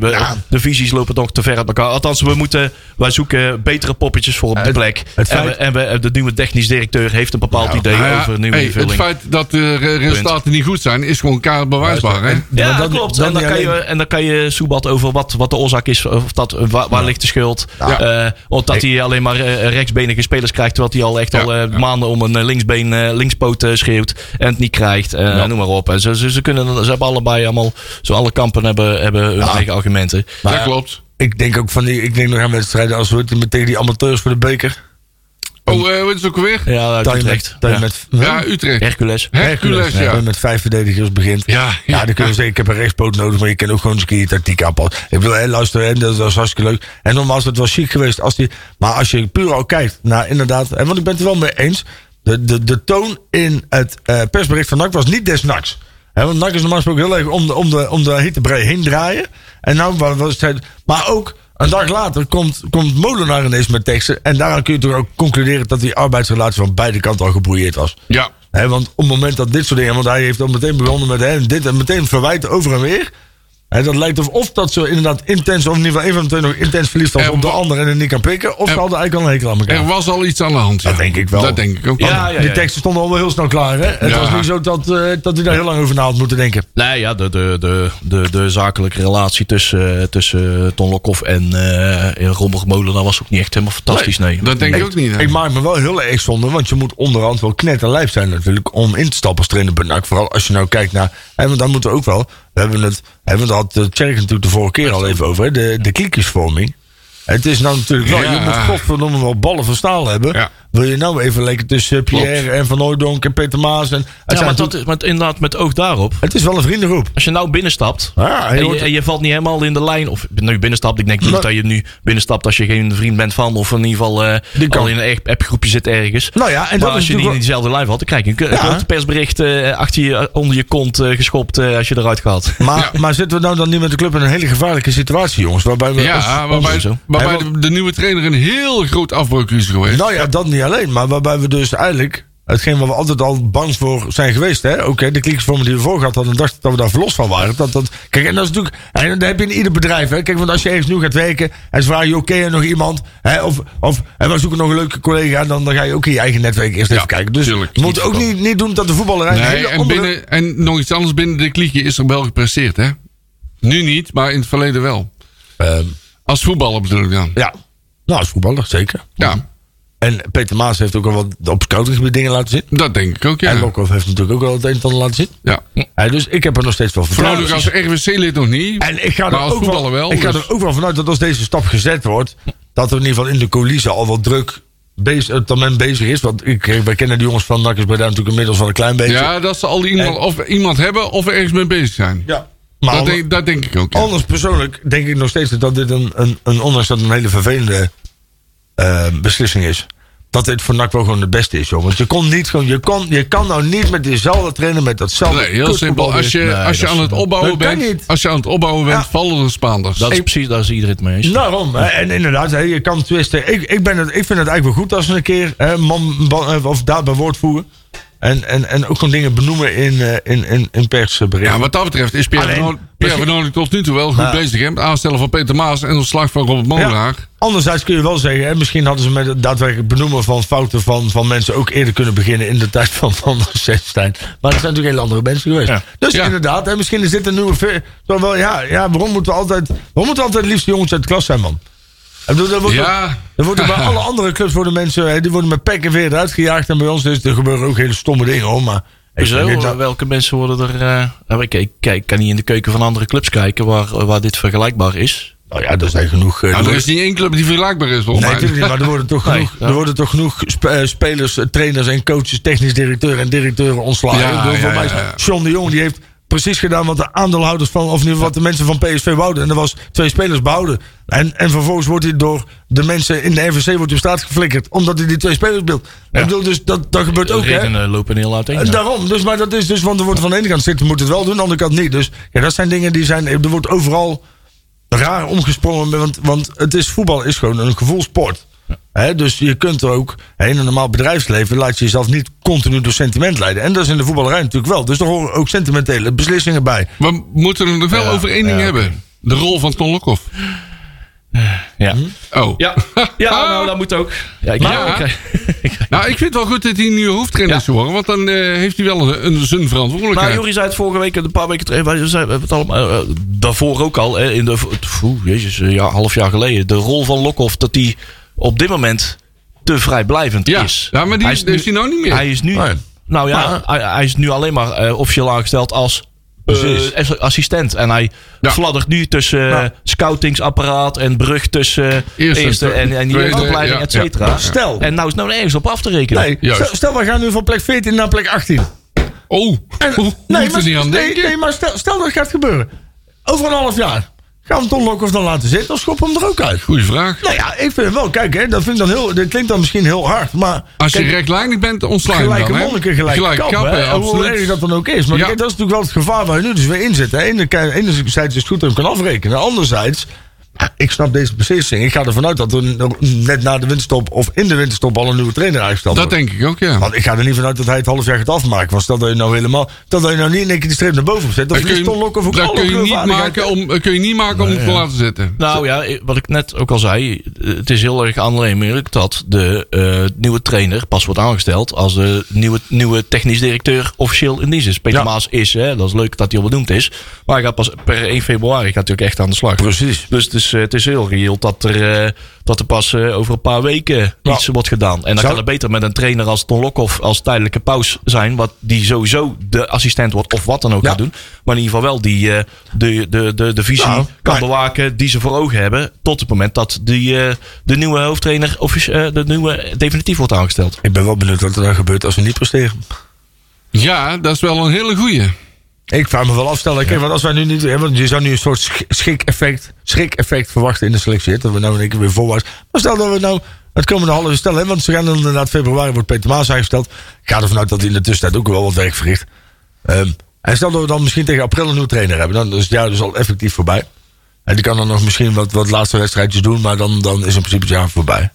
de visies lopen nog te ver uit elkaar. Althans, we moeten, wij zoeken betere poppetjes voor op de Het- plek. het en, feit- we, en we, de nieuwe technisch directeur heeft een bepaald idee Nou ja, over een nieuwe hey, het feit dat de re- resultaten niet goed zijn, is gewoon kaart bewijsbaar. Hè? Ja, dat dan- klopt. dan en, dan kan je, en dan kan je soebat over wat, wat de oorzaak is. Of dat, eh, waar, waar ligt de schuld. Ja. Eh, of dat hij alleen maar eh, rechtsbenige spelers krijgt. Terwijl hij al echt Ja, al eh, ja. maanden om een eh, linksbeen, eh, linkspoot eh, schreeuwt. En het niet krijgt. eh, Noem maar op. En ze, ze, ze, kunnen, ze hebben allebei allemaal. Zo alle kampen hebben, hebben hun eigen argumenten. dat klopt. Ik denk ook van die, ik denk nog aan wedstrijden als we het tegen die amateurs voor de beker. Oh, eh, wat is ook weer? Ja, Dat Utrecht. met, dat je Ja. met, Ja, Utrecht. Hercules. Hercules, ja. je met vijf verdedigers begint. Ja, Ja, ja. dan zeggen, ik heb een rechtspoot nodig, maar je kan ook gewoon eens een keer je tactiek aanpassen. Ik bedoel, hè, luister, hè, dat was hartstikke leuk. En nogmaals, het was chic geweest. Als die, maar als je puur al kijkt naar inderdaad, en want ik ben het er wel mee eens, de, de, de toon in het eh, persbericht van NAC was niet des NACs. Hè, want NAC is normaal gesproken heel erg om de, om de, om de hete brei heen draaien. En nou was het, maar ook een dag later komt, komt Molenaar ineens met teksten. En daaraan kun je toch ook concluderen dat die arbeidsrelatie van beide kanten al gebrouilleerd was. Ja. Want op het moment dat dit soort dingen, want hij heeft al meteen begonnen met hè, dit en meteen verwijten over en weer. Hè, dat lijkt of, of dat ze inderdaad intens, of in ieder geval een van de twee nog intens verliefd was Er op de ander en het niet kan pikken. Of Er- ze hadden eigenlijk al een hekel aan elkaar. Er was al iets aan de hand. ja. Dat denk ik wel. Dat denk ik ook. Ja, Die teksten stonden al wel heel snel klaar. Hè? Het Ja. was niet zo dat, eh, dat hij daar heel lang over na had moeten denken. Nee, ja, de, de, de, de, de zakelijke relatie tussen, eh, tussen Ton Lokhoff en uh, Rommel Molenaar was ook niet echt helemaal fantastisch. Nee, Dat denk ik ook niet. hè. Ik maak me wel heel erg zonde, want je moet onderhand wel knetterlijf zijn natuurlijk om in te stappen als trainer. Vooral als je nou kijkt naar, hè, want dan moeten we ook wel, we hebben het, hè, want daar had Tjerk natuurlijk de vorige keer al even over, hè, de, de. Het is nou natuurlijk wel, Ja. je moet godverdomme wel ballen van staal hebben. Ja. Wil je nou even lekker tussen Pierre en Van Hooijdonk en Peter Maas en... Ja, maar dat is met, inderdaad met oog daarop. het is wel een vriendengroep. Als je nou binnenstapt Ja, en, je en valt niet helemaal in de lijn, of nu binnenstapt, ik denk niet Maar- dat je nu binnenstapt als je geen vriend bent van, of in ieder geval eh, al in een echt appgroepje zit ergens. Nou ja, en dat maar is als je niet in diezelfde lijn valt, dan krijg je een, Ja. een grote persbericht eh, achter je, onder je kont eh, geschopt eh, als je eruit gaat. Maar, maar zitten we nou dan niet met de club in een hele gevaarlijke situatie, jongens? Waarbij we. Ja, waarbij, waarbij de nieuwe trainer een heel groot afbreuk is geweest. Nou ja, dat niet alleen. Maar waarbij we dus eigenlijk. Hetgeen waar we altijd al bang voor zijn geweest. hè? Oké, de kliekjesvormen die we voor gehad hadden. dachten dat we daar verlost van waren. Dat, dat, kijk, en dat is natuurlijk. En dat heb je in ieder bedrijf. Hè? Kijk, want als je ergens nu gaat werken. en ze vragen je: oké, en nog iemand. Hè? Of, of en we zoeken nog een leuke collega. Dan, dan ga je ook in je eigen netwerk eerst Ja, even kijken. Dus tuurlijk. we moeten ook niet, niet doen dat de voetballer. Nee, hele en, binnen, en nog iets anders binnen de kliekje is er wel gepresteerd, hè? Nu niet, maar in het verleden wel. Ehm, Als voetballer bedoel ik dan. ja, nou, als voetballer, zeker. Ja, En Peter Maas heeft ook al wat op scoutinggebied dingen laten zien. dat denk ik ook, En ja. Lokhoff heeft natuurlijk ook al het een en ander laten zien. ja. Dus ik heb er nog steeds wel vertrouwen Vooral in. als RWC-lid nog niet. En ik ga maar er ook wel. Ik ga dus- er ook wel vanuit dat als deze stap gezet wordt, dat er in ieder geval in de coulissen al wat druk bezig, het moment bezig is. Want ik, wij kennen die jongens van Nakkers Breda natuurlijk inmiddels wel een klein beetje. Ja, dat ze al iemand, of iemand hebben of ergens mee bezig zijn. Ja. Maar dat, denk, dat denk ik ook. ja. anders persoonlijk denk ik nog steeds dat dit een, een, een ondanks dat een hele vervelende eh, beslissing is. Dat dit voor NAC wel gewoon het beste is, joh. Want je kon niet gewoon, je, kon, je kan nou niet met diezelfde trainer, met datzelfde. Nee, heel simpel. Als je, Nee, als je aan het opbouwen bent, niet. als je aan het opbouwen bent, Ja. vallen de Spaanders. Dat is precies, daar is iedereen het mee eens. Daarom. hè. En inderdaad, hè, je kan twisten. Ik, ik, ben het, ik vind het eigenlijk wel goed als we een keer hè, man, ban- of daad bij woord voeren. En, en, en ook gewoon dingen benoemen in, eh, in, in, in persberichten. Ja, wat dat betreft is Pierre, Alleen, Pierre tot nu toe wel goed Ja. bezig. Hè? Met het aanstellen van Peter Maas en de slag van Robert Molenaar. Anderzijds kun je wel zeggen, hè, misschien hadden ze met het daadwerkelijk benoemen van fouten van, van mensen ook eerder kunnen beginnen in de tijd van Van der Zestijn. Maar er zijn natuurlijk hele andere mensen geweest. Ja. Dus Ja. inderdaad, hè, misschien is dit een nieuwe. ja, ja, waarom moeten we altijd, waarom moeten we altijd het liefst jongens uit de klas zijn, man? Ik bedoel, dat wordt Ja. Er worden bij alle andere clubs worden mensen, hè, die worden met pek en veer eruit gejaagd. En bij ons is er gebeuren ook hele stomme dingen hoor. Maar dat- welke mensen worden er... eh, nou, ik, kan niet in de keuken van andere clubs kijken waar, waar dit vergelijkbaar is. Nou ja, er zijn genoeg... eh, Nou, er is niet één club die vergelijkbaar is, volgens Nee, mij. niet, maar er worden toch Nee, genoeg, ja. er worden toch genoeg sp- eh, spelers, eh, trainers en coaches, technisch directeur en directeuren ontslagen. Ja, ja. John de Jong die heeft precies gedaan wat de aandeelhouders van, of in ieder geval wat de mensen van PSV wouden. En er was twee spelers behouden. En, en vervolgens wordt hij door de mensen in de RVC wordt hij op straat geflikkerd, omdat hij die twee spelers beeld. Ik bedoel, dus dat, dat gebeurt ook, de redenen lopen heel uiteen. En daarom, dus, maar dat is dus, want er wordt van de ene kant zitten, moet het wel doen, aan de andere kant niet. Dus ja, dat zijn dingen die zijn, er wordt overal raar omgesprongen, want, want het is, voetbal is gewoon een gevoelsport. Hè, dus je kunt er ook, in een normaal bedrijfsleven laat je jezelf niet continu door sentiment leiden. En dat is in de voetballerij natuurlijk wel. Dus er horen ook sentimentele beslissingen bij. We moeten er wel Ja, over één ding ja, hebben. De rol van Ton Lokhoff. Ja. Oh. Ja. ja, nou dat moet ook. Ja, ik, Maar- Nou, ik vind het wel goed dat hij nieuwe hoofdtrainer Ja. is geworden. Want dan eh, heeft hij wel een, een zijn Maar verantwoordelijkheid. Jury zei het vorige week, een paar weken terug. Wij zeiden het allemaal, eh, daarvoor ook al. eh, in de, oeh, jezus, eh, ja, half jaar geleden. De rol van Lokhoff, dat die op dit moment te vrijblijvend ja. is. ja, maar die Hij is, is hij nou niet meer. Hij is nu, Nee. nou ja, Maar- hij, hij is nu alleen maar eh, officieel aangesteld als eh, as- assistent. En hij Ja. fladdert nu tussen Nou. eh, scoutingsapparaat en brug tussen Eerste, eerste, en, en opleiding, ja, et cetera. ja. Stel. En nou is nou nergens op af te rekenen. Nee, Juist. stel, wij gaan nu van plek 14 naar plek 18. Oh, hoe nee, moet er niet aan nee, denken? nee, maar stel, stel dat gaat gebeuren. Over een half jaar. Gaan we Ton Lokhoff dan laten zitten of schoppen hem er ook uit? Goeie vraag. Nou ja, ik vind het wel. Kijk, hè, dat, vind ik dan heel, dat klinkt dan misschien heel hard. Maar Als je kijk, rechtlijnig bent, ontsla je gelijke dan, hè? monniken, gelijke Gelijk kap. kappen, hè, hoe erg dat dan ook is. Maar Ja. kijk, dat is natuurlijk wel het gevaar waar je nu dus weer in zit. Enerzijds is het goed dat je hem kan afrekenen. Anderzijds, ik snap deze beslissing. Ik ga ervan uit dat er net na de winterstop of in de winterstop al een nieuwe trainer aangesteld Dat wordt. denk ik ook, ja. Want ik ga er niet vanuit dat hij het half jaar gaat afmaken. Want stel dat je nou helemaal. Stel dat je nou niet in één keer die streep naar boven zet. Dan Dat kun je, ook dat kun je niet maken om, dat kun je niet maken om het te laten zitten. Nou ja, wat ik net ook al zei. Het is heel erg aannemelijk dat de eh, nieuwe trainer pas wordt aangesteld. als de nieuwe, nieuwe technisch directeur officieel in dienst is. Peter Ja. Maas is, hè, dat is leuk dat hij al benoemd is. Maar hij gaat pas per 1 februari gaat hij ook echt aan de slag. Precies. Dus het is, eh, het is heel reëel dat er, eh, dat er pas eh, over een paar weken Ja. iets wordt gedaan. En dan Zou- kan het beter met een trainer als Ton Lokhoff als tijdelijke paus zijn. Wat die sowieso de assistent wordt of wat dan ook Ja. gaat doen. Maar in ieder geval wel die, eh, de, de, de, de visie Nou, kan maar- bewaken die ze voor ogen hebben. Tot het moment dat die, eh, de nieuwe hoofdtrainer eh, de nieuwe definitief wordt aangesteld. Ik ben wel benieuwd wat er dan gebeurt als we niet presteren. Ja, dat is wel een hele goeie. Ik vraag me wel afstellen. Kijk, want als wij nu niet. hè, Want je zou nu een soort sch- schrik-effect, verwachten in de selectie. Dat we nou één keer weer voorwaarts. Maar stel dat we nou het komende halve jaar stellen. hè, Want ze gaan dan inderdaad februari wordt Peter Maas aangesteld. Ik ga ervan uit dat hij in de tussentijd ook wel wat werk verricht. Ehm, en stel dat we dan misschien tegen april een nieuwe trainer hebben. Dan is het jaar dus al effectief voorbij. En die kan dan nog misschien wat, wat laatste wedstrijdjes doen. Maar dan, dan is in principe het jaar voorbij.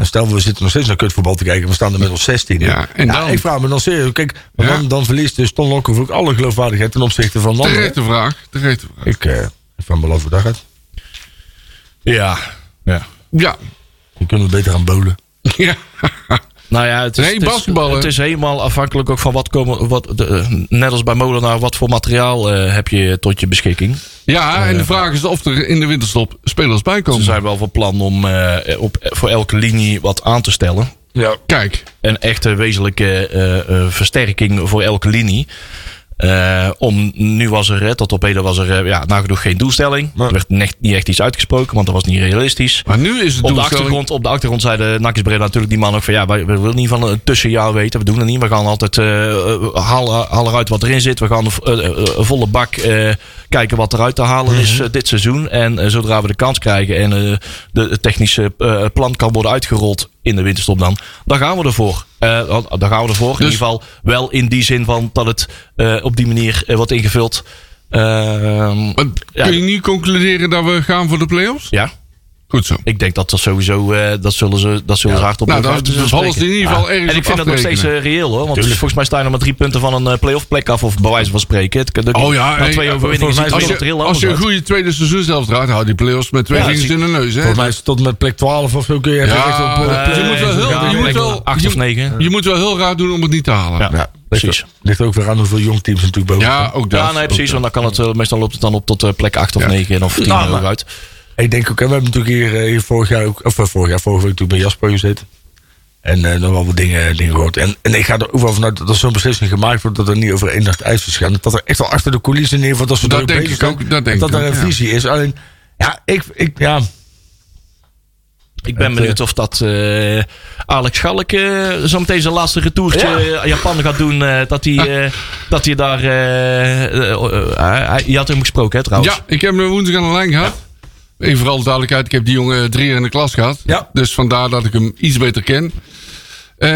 En stel, we zitten nog steeds naar kutvoetbal te kijken. We staan inmiddels 16. Ja, en dan? ik vraag me dan serieus. Kijk, maar Ja. dan, dan verliest dus Ton Lokhoff ook alle geloofwaardigheid ten opzichte van anderen. Terechte vraag. Terechte vraag. Ik, eh, ik vraag me wel of we daar gaat. Ja. ja. Ja. Die kunnen we beter aan bolen. ja. Nou ja, het is, Nee, het is- basketballen. Het is helemaal afhankelijk ook van wat komen. Wat, de, net als bij Molenaar, wat voor materiaal eh, heb je tot je beschikking? Ja, en de vraag is of er in de winterstop spelers bij Ze komen. zijn wel van plan om eh, op, voor elke linie wat aan te stellen. Ja. Kijk, Een echte wezenlijke eh, eh, versterking voor elke linie. Eh, om, nu was er, tot op heden was er eh, ja, nagenoeg geen doelstelling. Nee. Er werd niet echt iets uitgesproken, want dat was niet realistisch. maar nu is het Op de, achtergrond, op de achtergrond zei de Nakis Breda natuurlijk die man ook van ja, we willen niet van een tussenjaar weten. We doen het niet. We gaan altijd eh eh, halen, halen eruit wat erin zit. We gaan een volle bak eh, kijken wat eruit te halen is Mhm. dit seizoen. En zodra we de kans krijgen en de, het technische plan kan worden uitgerold in de winterstop dan, dan gaan we ervoor. Eh, dan gaan we ervoor. In Dus- ieder geval wel in die zin van dat het eh, op die manier eh, wordt ingevuld. Ehm. Kun je niet concluderen dat we gaan voor de play-offs? ja, Goed zo. ik denk dat dat sowieso, eh, dat zullen ze, dat zullen ze hardop Nou, nog dan uit- dus vallen ze in ieder geval ergens En ik vind op dat nog steeds eh, reëel hoor. Want volgens mij staan er maar drie punten van een eh, play-off plek af. Of bij wijze van spreken. Het, de, Oh ja, hey, twee overwinningen ziet Als je, als je een goede tweede seizoen zelf draait, hou die play-offs met twee Ja, vingers in de neus. Volgens mij is het tot met plek 12 of zo kun je even Ja, echt op, eh, je moet wel heel- Ja, je moet ik- wel- acht je- of negen. Je moet wel heel raar doen om het niet te halen. Ja, Ja, precies. Ligt, ook weer aan hoeveel jong teams natuurlijk boven staan. ook dat. Ja, nee, precies. Want dan kan het, meestal loopt het dan op tot plek 8 of Ja. 9 of 10 Nou, uit. Ik denk ook, hè, we hebben natuurlijk hier, eh, hier vorig jaar ook, of eh, vorig jaar, vorige week toen bij Jasper gezeten. En eh, nog wel wat dingen, dingen gehoord. En, en ik ga er ook wel vanuit dat er zo'n beslissing gemaakt wordt... dat er niet over één nacht ijs is gaan. Dat er echt wel achter de coulissen in ieder geval... dat ze Dat denk ik ook, dat denk dat ik er ook, een ja. visie is. Alleen, ja, ik, ik, ja, Ik ben Het, benieuwd of dat eh, Alex Schalk zo meteen zijn laatste retourtje Ja. aan Japan gaat doen. eh, dat, hij, eh, dat hij daar... hij- je had hem gesproken, hè, trouwens? Ja, ik heb hem woensdag aan de lijn gehad. Even vooral de duidelijkheid, ik heb die jongen drie jaar in de klas gehad. Ja. Dus vandaar dat ik hem iets beter ken. Eh,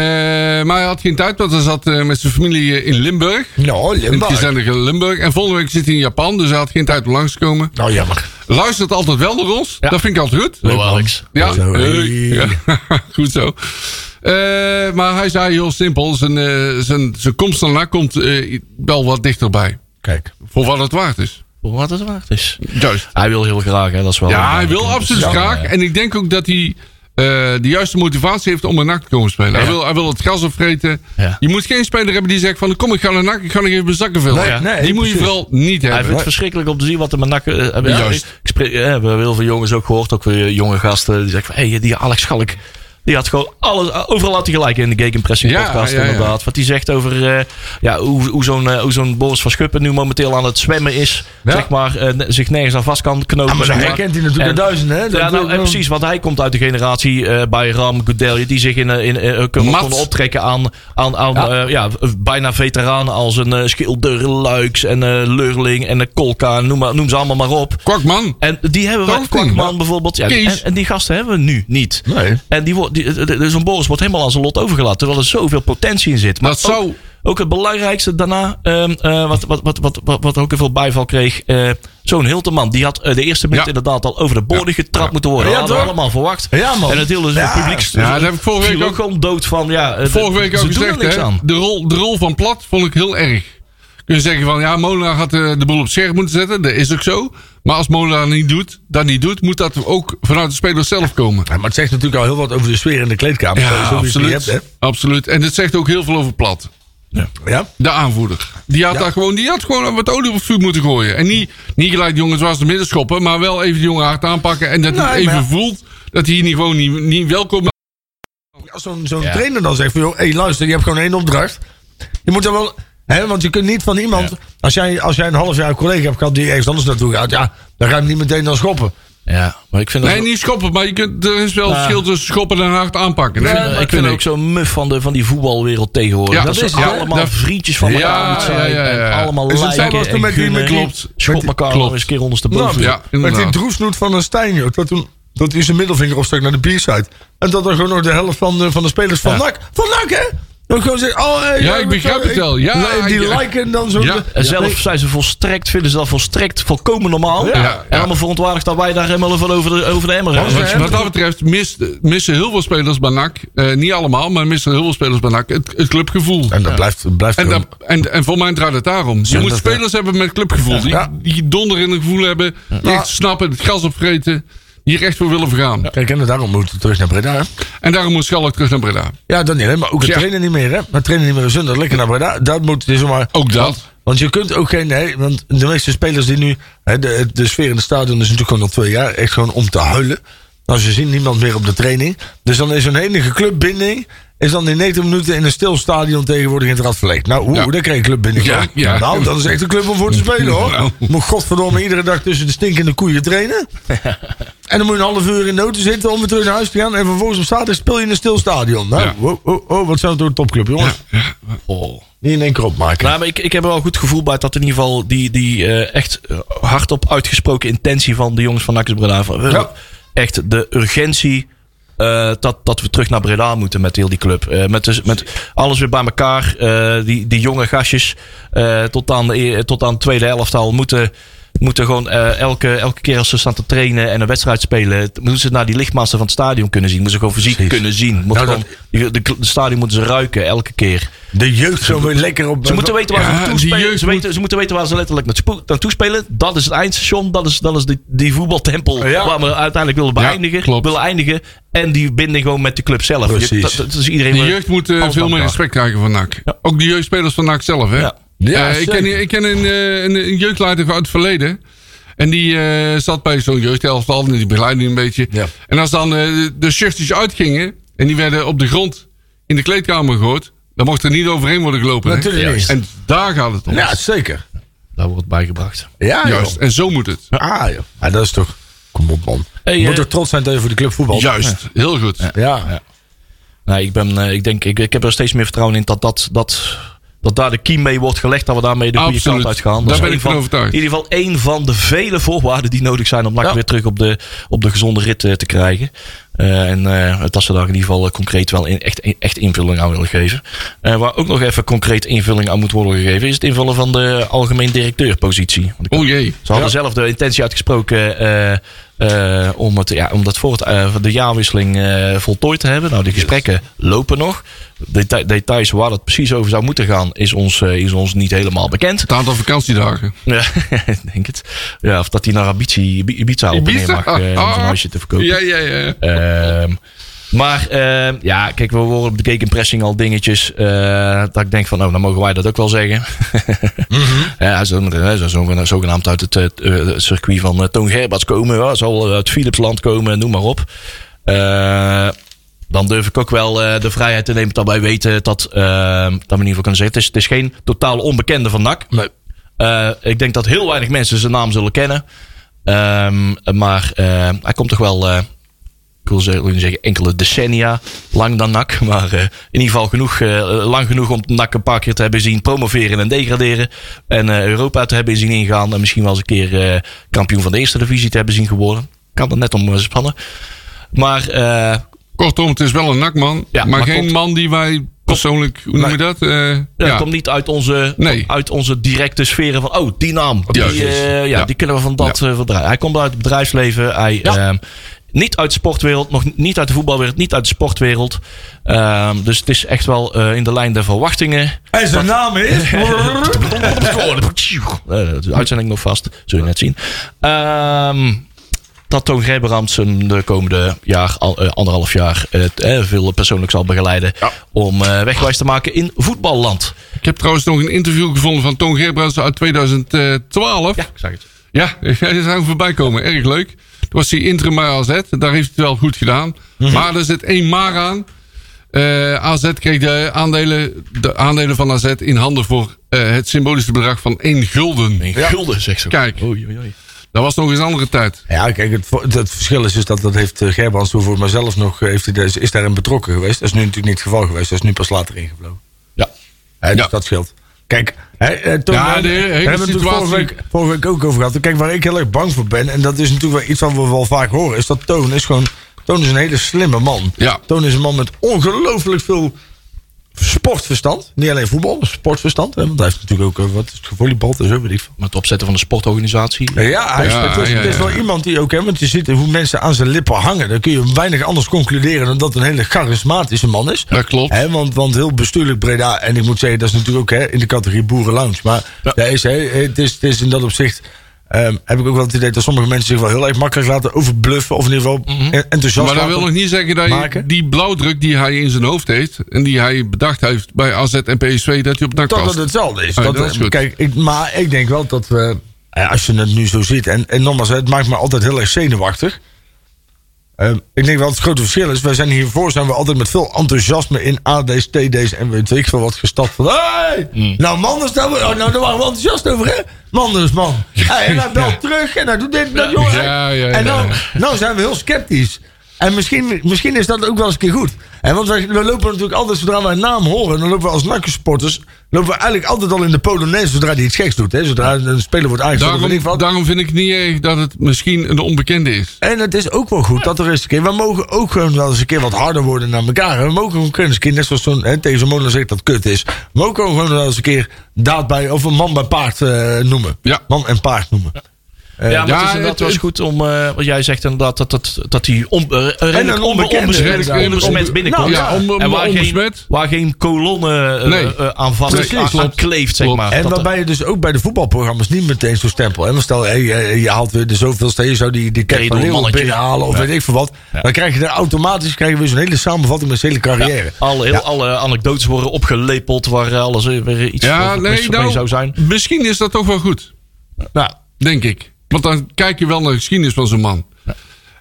maar hij had geen tijd, want hij zat eh, met zijn familie in Limburg. nou, In het Limburg. gezellige Limburg. En volgende week zit hij in Japan, dus hij had geen tijd om langs te komen. Nou, jammer. Luistert altijd wel naar ons. Ja. Dat vind ik altijd goed. Hallo, Alex. Ja. Ja, goed zo. Eh, maar hij zei heel simpel, zijn, eh, zijn, zijn komst daarna komt eh, wel wat dichterbij. Kijk. Voor wat het waard is. Wat het waard is. Juist. Hij wil heel graag, hè, dat is wel... Ja, hij wil absoluut Ja, graag. En ik denk ook dat hij eh, de juiste motivatie heeft om een NAC te komen spelen. Hij, wil, hij wil het gas opvreten. Ja. Je moet geen speler hebben die zegt van... kom, ik ga naar NAC, ik ga nog even mijn zakken vullen. Nee, nee, die moet je vooral niet Hij hebben. vindt het verschrikkelijk om te zien wat er met eh, Juist. ik spreek, eh, we hebben heel veel jongens ook gehoord, ook weer jonge gasten. Die zeggen van, hé, hey, die Alex Schalk. Die had gewoon alles, overal had hij gelijk in de Ja, podcast ja, ja. inderdaad. Wat hij zegt over eh, ja, hoe, hoe zo'n eh, hoe zo'n Boris van Schuppen nu momenteel aan het zwemmen is. Zeg maar, eh, zich nergens aan vast kan knopen. Ah, maar dat maar. herkent hij natuurlijk En- de duizenden, hè? Ja, nou, en precies, want hij komt uit de generatie eh, bij Ram, Goodell, die zich in, eh, in, eh, konden optrekken aan, aan, aan Ja. bijna veteranen als een eh, Schilder, Luiks en eh Lurling en een Kolka, noem, maar, noem ze allemaal maar op. Kwakman. En die hebben we? Kwakman bijvoorbeeld. Ja, en, en die gasten hebben we nu niet. Nee. En die wordt, de- zo'n Boris wordt helemaal aan zijn lot overgelaten. Terwijl er zoveel potentie in zit. Maar Dat zou- ook, het belangrijkste daarna, ehm, eh, wat, wat, wat, wat, wat, wat ook heel veel bijval kreeg. eh, zo'n Hilteman, die had eh, de eerste minuut Ja. inderdaad al over de borden getrapt moeten worden. Ja, dat hadden we allemaal verwacht. Ja, man. En het hele Ja. publiek Ja, dat heb ik vorige week ook gewoon dood van. Ja, eh, Vorige week ook gezegd, hè, de, rol, de rol van Plat vond ik heel erg. Kun je zeggen van, ja, Molenaar had eh, de boel op scherp moeten zetten. Dat is ook zo. Maar als Molenaar niet doet, dat niet doet, moet dat ook vanuit de spelers zelf komen. Ja, maar het zegt natuurlijk al heel wat over de sfeer in de kleedkamer. Ja, absoluut. hebt, absoluut. En het zegt ook heel veel over Plat. hè? Ja? De aanvoerder. Die had, Ja. daar gewoon, die had gewoon wat olie op het vuur moeten gooien. En niet, niet gelijk de jongens was de midden schoppen. Maar wel even de jongen hard aanpakken. En dat hij even maar ja. voelt dat hij hier niet gewoon niet, niet welkom is. Als zo'n zo'n trainer dan zegt van, joh, hey, luister, je hebt gewoon één opdracht. Je moet dan wel... Hè, want je kunt niet van iemand... Als, jij, als jij een half jaar een collega hebt gehad die ergens anders naartoe gaat... Ja, dan ga je hem niet meteen dan schoppen. Ja, maar ik vind dat Nee, niet schoppen. Maar je kunt, er is wel Ja. verschil tussen schoppen en hard aanpakken. Ik vind, dat ik vind ook zo muf van, de, van die voetbalwereld tegenwoordig. Ja, dat, dat is allemaal dat- vriendjes van Ja, elkaar moet zijn. ja, ja, ja. En allemaal Is lijken en met die- met gunnen. klopt. Schop Met- elkaar klopt. nog eens een keer ondersteboven. ja, met die droefsnoet van een Stijn, joh. Dat, toen, dat hij zijn middelvinger opstak naar de biersite. En dat er gewoon nog de helft van de, van de spelers van Ja. NAC... Van NAC, hè? Dan gewoon zeggen, oh, hey, Ja, ik begrijp het wel. Ja, nee, die ja. liken dan zo... Ja. En zelf zijn ze volstrekt, vinden ze dat volstrekt volkomen normaal. Ja, En allemaal verontwaardigd dat wij daar helemaal van over de, over de emmer hebben. wat dat betreft mist, missen heel veel spelers bij NAC. eh, niet allemaal, maar missen heel veel spelers bij NAC. Het, het clubgevoel. En dat blijft, blijft En, dat, en, en voor mij draait het daarom. Je moet spelers hebben met clubgevoel. Die, Ja. die donder in een gevoel hebben. Die echt snappen, het gas opvreten. Die er echt voor willen vergaan. Kijk, en daarom moeten we terug naar Breda. hè? En daarom moet Schalk terug naar Breda. Ja, dat niet, hè, maar ook het Ja. trainen niet meer. Hè? Maar trainen niet meer in Zundert, lekker naar Breda. Dat moet, maar, Ook dat. Want, want je kunt ook geen, nee, want de meeste spelers die nu, hè, de, de sfeer in het stadion is natuurlijk gewoon al twee jaar echt gewoon om te huilen. Als je ziet niemand meer op de training. Dus dan is een enige clubbinding. Is dan in 90 minuten in een stil stadion tegenwoordig in het rad verlegd. Nou, hoe, Ja. daar krijg je clubbinding Ja, van. ja. Nou, dat is echt een club om voor te spelen hoor. Nou. Moet godverdomme iedere dag tussen de stinkende koeien trainen. en dan moet je een half uur in de auto zitten om weer terug naar huis te gaan. En vervolgens op zaterdag speel je in een stil stadion. Nou, Ja. oh, oh, oh, wat zijn het door een topclub jongens. Oh. Niet in één keer opmaken. Nou, maar ik, ik heb er wel een goed gevoel bij dat in ieder geval die, die eh, echt eh, hardop uitgesproken intentie van de jongens van Nakkes Breda. Ja. Echt de urgentie eh, dat, dat we terug naar Breda moeten met heel die club. Eh, met, dus, met alles weer bij elkaar. Eh, die, die jonge gastjes tot, aan e- tot aan de tweede helft al moeten, moeten gewoon eh, elke, elke keer als ze staan te trainen en een wedstrijd spelen, moeten ze naar die lichtmaster van het stadion kunnen zien. Moeten ze gewoon fysiek Precies. kunnen zien. Moeten Nou, gewoon, de, de stadion moeten ze ruiken elke keer. De jeugd zo weer lekker op. Ze moeten weten waar Ja, ze naartoe spelen. Ze, moet- weten, ze moeten weten waar ze letterlijk naartoe spelen. Dat is het eindstation. Dat is, dat is die, die voetbaltempel Ja. waar we uiteindelijk willen beëindigen. klopt. willen eindigen. En die binding gewoon met de club zelf. Je- Precies. Dat, dat is iedereen De jeugd moet eh, veel meer respect krijgen van NAC. Ja. Ook de jeugdspelers van NAC zelf. Hè? Ja. Ja, ik ken, ik ken een, eh, een, een jeugdleider uit het verleden. En die eh, zat bij zo'n jeugdelftal. En die begeleidde die een beetje. Ja. En als dan eh, de shirtjes uitgingen. En die werden op de grond in de kleedkamer gehoord, dan mocht er niet overheen worden gelopen. hè? Natuurlijk niet. En daar gaat het om. Ja, zeker. Daar wordt bijgebracht. Ja, joh. Juist. En zo moet het. Ah, joh. Ja, dat is toch... Kom op, man. Hey, je moet toch trots zijn dat je voor de club voetbal. Juist. Heel goed. Ja. Nee, ik, ben, eh, ik, denk, ik, ik heb er steeds meer vertrouwen in dat, dat, dat, dat daar de kiem mee wordt gelegd. Dat we daarmee de goede kant uit gaan. Dat Daar is ben een ik van overtuigd. In ieder geval één van de vele voorwaarden die nodig zijn om NAC Ja. weer terug op de, op de gezonde rit eh, te krijgen. Eh, en eh, dat ze daar in ieder geval concreet wel in, echt, echt invulling aan willen geven. Eh, waar ook nog even concreet invulling aan moet worden gegeven, is het invullen van de algemeen directeurpositie. Oh jee. ze hadden Ja. zelf de intentie uitgesproken eh, om, het, ja, om dat voor het, eh, de jaarwisseling eh, voltooid te hebben. Nou, die gesprekken lopen nog. Deta- details waar het precies over zou moeten gaan, is ons, is ons niet helemaal bekend. Het aantal vakantiedagen. Ja, ik denk het. Ja, of dat hij naar Ibiza, Ibiza op mag om zijn huisje te verkopen. Ja, ja, ja. Ehm, maar ehm, ja, kijk, we worden bekeken in pressing al dingetjes. eh, dat ik denk van, nou, dan mogen wij dat ook wel zeggen. ja, zo, zo, zo, zogenaamd uit het, eh, het circuit van eh, Toon Gerberts komen. Ja, zal uit Philipsland komen, noem maar op. Eh, dan durf ik ook wel eh, de vrijheid te nemen dat wij weten dat, eh, dat we in ieder geval kunnen zeggen. Het is, het is geen totale onbekende van NAC. Nee. Eh, ik denk dat heel weinig mensen zijn naam zullen kennen. Ehm, maar eh, hij komt toch wel, eh, ik wil zeggen, zeggen, enkele decennia lang dan NAC. Maar eh, in ieder geval genoeg, eh, lang genoeg om NAC een paar keer te hebben zien promoveren en degraderen. En eh, Europa te hebben zien ingaan. En misschien wel eens een keer eh, kampioen van de eerste divisie te hebben zien geworden. Kan er net om spannen. Maar eh, Kortom, het is wel een nakman. Ja, maar, maar geen komt- man die wij persoonlijk, hoe noem je dat? Eh, dat ja. komt niet uit onze, Nee. uit onze directe sferen van, oh, die naam. Die, eh, ja, Ja. die kunnen we van dat Ja. eh, verdraaien. Hij komt uit het bedrijfsleven. Hij, ehm, niet uit de sportwereld, nog niet uit de voetbalwereld, niet uit de sportwereld. Ehm, dus het is echt wel eh, in de lijn der verwachtingen. En zijn naam is... Eh, de uitzending nog vast, zul je net zien. Ehm, dat Toon Grijberams hem de komende jaar, al, eh, anderhalf jaar, eh, veel persoonlijk zal begeleiden. Om eh, wegwijs te maken in voetballand. Ik heb trouwens nog een interview gevonden van Toon Gerbrands uit 2012. Ja, ik zag het. Ja, hij zou voorbij komen. Erg leuk. Was hij interim bij AZ. Daar heeft hij het wel goed gedaan. Mhm. Maar er zit één maar aan. Eh, AZ kreeg de aandelen, de aandelen van AZ in handen voor eh, het symbolische bedrag van 1 gulden. Een gulden, zegt ze. Kijk. Oei, oei, oei. Dat was nog eens een andere tijd. Ja, kijk, het, het verschil is, is dat dat heeft uh, Gerbrands voor mezelf nog, eh, heeft hij, is daarin betrokken geweest. Dat is nu natuurlijk niet het geval geweest. Dat is nu pas later ingevlogen. Ja. Dus Ja. dat scheelt. Kijk, hè, eh, Ja, de hele hebben we het vorige week, vorige week ook over gehad. Kijk, waar ik heel erg bang voor ben, en dat is natuurlijk wel iets wat we wel vaak horen, is dat Toon is gewoon, Toon is een hele slimme man. Ja. Toon is een man met ongelooflijk veel sportverstand. Niet alleen voetbal, maar sportverstand. Hè, want hij heeft natuurlijk ook, eh, wat is het, gevolleybald en zo, weet ik veel. Met het opzetten van de sportorganisatie. Ja, hij is, Ja, het is, ja, het is ja. wel iemand die ook, hè, want je ziet hoe mensen aan zijn lippen hangen. Dan kun je weinig anders concluderen dan dat het een hele charismatische man is. Dat klopt. Hè, want, want heel bestuurlijk Breda, en ik moet zeggen, dat is natuurlijk ook hè, in de categorie boerenlounge. Maar daar is, hè, het, is, het is in dat opzicht. Ehm, heb ik ook wel het idee dat sommige mensen zich wel heel erg makkelijk laten overbluffen. Of in ieder geval en- enthousiast Mhm. Maar dat wil nog niet zeggen dat je die blauwdruk die hij in zijn hoofd heeft... en die hij bedacht heeft bij AZ en PSV... dat hij op dak dat het hetzelfde is. Ah, dat, dat is goed. Kijk, ik, maar ik denk wel dat we, ja, als je het nu zo ziet, en, en nogmaals, het maakt me altijd heel erg zenuwachtig. Ehm, ik denk wel dat het grote verschil is. Wij zijn hiervoor zijn we altijd met veel enthousiasme in AD's, TD's en weet ik veel wat gestapt. Van, hey, Mm. nou Manders, daar, oh, nou, daar waren we enthousiast over, hè? Manders, man. Hey, en hij belt terug en hij doet dit en dat, jongen. Ja, ja, en ja. nou, nou zijn we heel sceptisch. En misschien, misschien is dat ook wel eens een keer goed. En want wij, we lopen natuurlijk altijd, zodra wij een naam horen, dan lopen we als nakkensporters, lopen we eigenlijk altijd al in de Polonaise zodra hij iets geks doet. Hè? Zodra een speler wordt ik Daarom, daarom vind ik niet erg dat het misschien een onbekende is. En het is ook wel goed dat er eens een keer. We mogen ook gewoon wel eens een keer wat harder worden naar elkaar. We mogen gewoon eens een keer, net zoals zo'n hè, tegen zo'n molen zegt dat kut is. We mogen gewoon wel eens een keer daad bij, of een man bij paard eh, noemen. Ja. Man en paard noemen. Ja, maar ja, het is inderdaad het- wel eens goed om, eh, wat jij zegt inderdaad, dat, dat, dat die on, eh, redelijk een onbe- onbekende, onbesmet, redelijk onbesmet onbe- binnenkomt. Nou, ja, on- en waar geen, waar geen kolonne eh, Nee. eh, aan vast aan, aan kleeft, zeg maar. En Dat- waarbij je dus ook bij de voetbalprogramma's niet meteen zo'n stempel. En dan stel hey, je, je haalt weer de zoveelste, je zou die, die Kijk van binnenhalen of Ja. weet ik veel wat. Dan krijg je daar automatisch krijg je weer zo'n hele samenvatting met zijn hele carrière. alle, heel, alle anekdotes worden opgelepeld waar eh, alles eh, weer iets Ja, nee, mee nou, zou zijn. misschien is dat toch wel goed. Nou, Denk ik. Want dan kijk je wel naar de geschiedenis van zo'n man.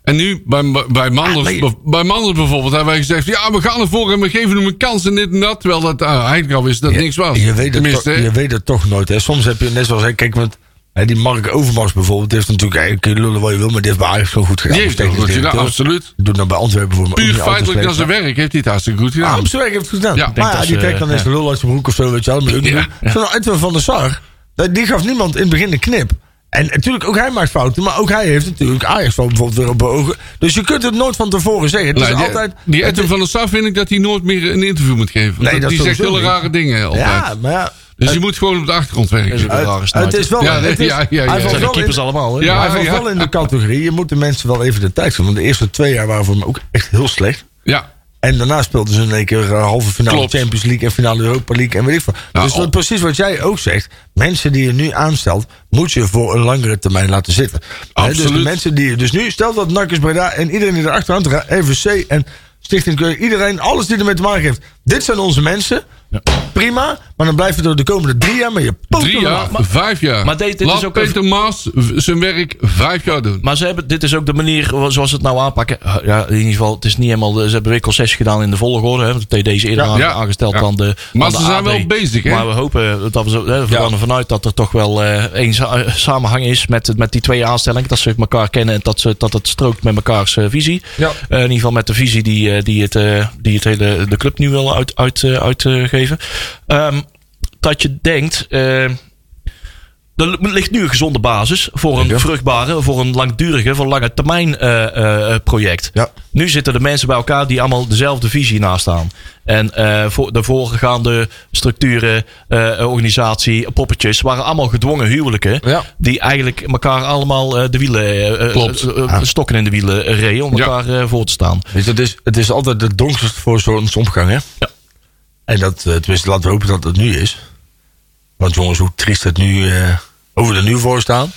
En nu, bij, bij, Manders, Ah, bij Manders bijvoorbeeld, hebben wij gezegd... ja, we gaan ervoor en we geven hem een kans en dit en dat. Terwijl dat uh, eigenlijk al wist dat niks was. Je weet, het toch, je weet het toch nooit. Hè. Soms heb je net zoals, hè, kijk, met, hè, die Mark Overmars bijvoorbeeld, die heeft natuurlijk, hè, kun je lullen wat je wil, maar die heeft bij Ajax gewoon goed gedaan. die heeft het goed gedaan, absoluut. Doet nou bij Antwerpen voor me Puur feitelijk naar zijn werk heeft hij het hartstikke goed gedaan. Op zijn werk heeft het gedaan. Ja, maar ja, dat die trekt dan eens de lul uit zijn broek of zo, weet je wel. Dat van der Sar, die gaf niemand in het begin een knip. En natuurlijk, ook hij maakt fouten, maar ook hij heeft natuurlijk Ajax van bijvoorbeeld weer op ogen. Dus je kunt het nooit van tevoren zeggen. Het is Nou, die, altijd... die Edwin van der Sar vind ik dat hij nooit meer een interview moet geven. Want Nee, dat die zegt hele rare dingen altijd. Ja, maar ja... dus je moet gewoon op de achtergrond werken. Het, is wel... Ja, het is, ja, ja, ja, hij valt wel keepers in- allemaal, hè? Hij valt wel in de categorie. Je moet de mensen wel even de tijd geven. Want de eerste twee jaar waren voor me ook echt heel slecht. Ja, En daarna speelden ze in één keer eh, halve finale Klopt. Champions League en finale Europa League en weet ik veel. Nou, dus dat, op- precies wat jij ook zegt. Mensen die je nu aanstelt, moet je voor een langere termijn laten zitten. Dus de mensen die je dus nu, stel dat Nakkers Breda en iedereen die erachter aan gaat, RVC en Stichting Keur, iedereen, alles die ermee te maken heeft. Dit zijn onze mensen. Prima, maar dan je er de komende drie jaar met je poten drie jaar, vijf jaar. maar dit- dit Laat is ook Peter Maas zijn werk vijf jaar doen. Maar ze hebben, dit is ook de manier zoals ze het nou aanpakken. Ja, in ieder geval, het is niet helemaal. Ze hebben weer concessie gedaan in de volgorde. Hè, want de TD is eerder Ja, aan- ja, aangesteld dan de. Maar dan ze de zijn AD. wel bezig, hè? Maar we hopen dat we. Hè, we gaan ervan uit dat er toch wel eh een sa- samenhang is met, met die twee aanstellingen. Dat ze elkaar kennen en dat, ze, dat het strookt met mekaars eh, visie. Eh, in ieder geval met de visie die, eh, die, het, eh, die het hele, de club nu wil uit, uit, eh, uitgeven. Ehm, dat je denkt. eh, er ligt nu een gezonde basis voor een vruchtbare, voor een langdurige, voor een lange termijn eh, eh, project. Ja. Nu zitten de mensen bij elkaar die allemaal dezelfde visie nastaan. En eh, voor de voorgaande structuren, organisatie, poppetjes, waren allemaal gedwongen huwelijken. Ja. Die eigenlijk elkaar allemaal de wielen, Klopt. stokken in de wielen reden om elkaar voor te staan. Je, het, is, het is altijd het donkerste voor zo'n omgang, hè? Ja. En dat, tenminste, laten we hopen dat het nu is. Want jongens, hoe triest het nu eh, over er nu voor staan.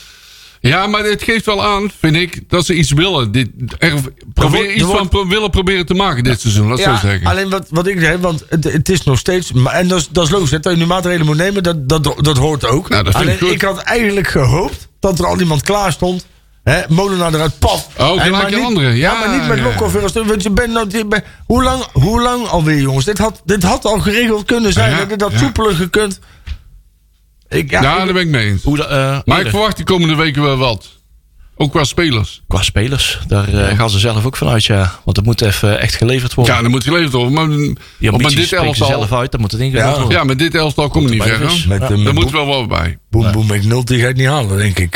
Ja, maar het geeft wel aan, vind ik, dat ze iets willen. Dit, er, probeer wordt- iets wordt- van willen proberen te maken dit seizoen, laat zo zeggen. alleen wat, wat ik zeg, want het, het is nog steeds... maar- En dat is, dat is logisch, hè, dat je nu maatregelen moet nemen, dat, dat, dat hoort ook. Nou, dat alleen ik goed. ik had eigenlijk gehoopt dat er al iemand klaar stond. Hè, Molenaar eruit, paf. Oh, gelijk een andere. Ja, maar niet met ja. Als Want je bent nou, je bent- hoe, lang, hoe lang alweer, jongens? Dit had, dit had al geregeld kunnen zijn. Ja, hè, Dit had ja. soepeler gekund. Ik, ja, Ja, ik- daar ben ik mee eens. Hoe eh, Maar ik verwacht de komende weken wel wat. Ook qua spelers. Qua spelers, daar eh, gaan ze zelf ook vanuit, ja. Want het moet even echt geleverd worden. Ja, dat moet geleverd worden. Maar, Die met ambities dit ze zelf elftal... uit, dan moet het Ja. worden. Ja, met dit elftal kom je niet Komt ver. erbij hoor. dus. Met, Ja. eh, met Daar moet wel wat bij. Boem Boem McNulty ga je niet halen, denk ik.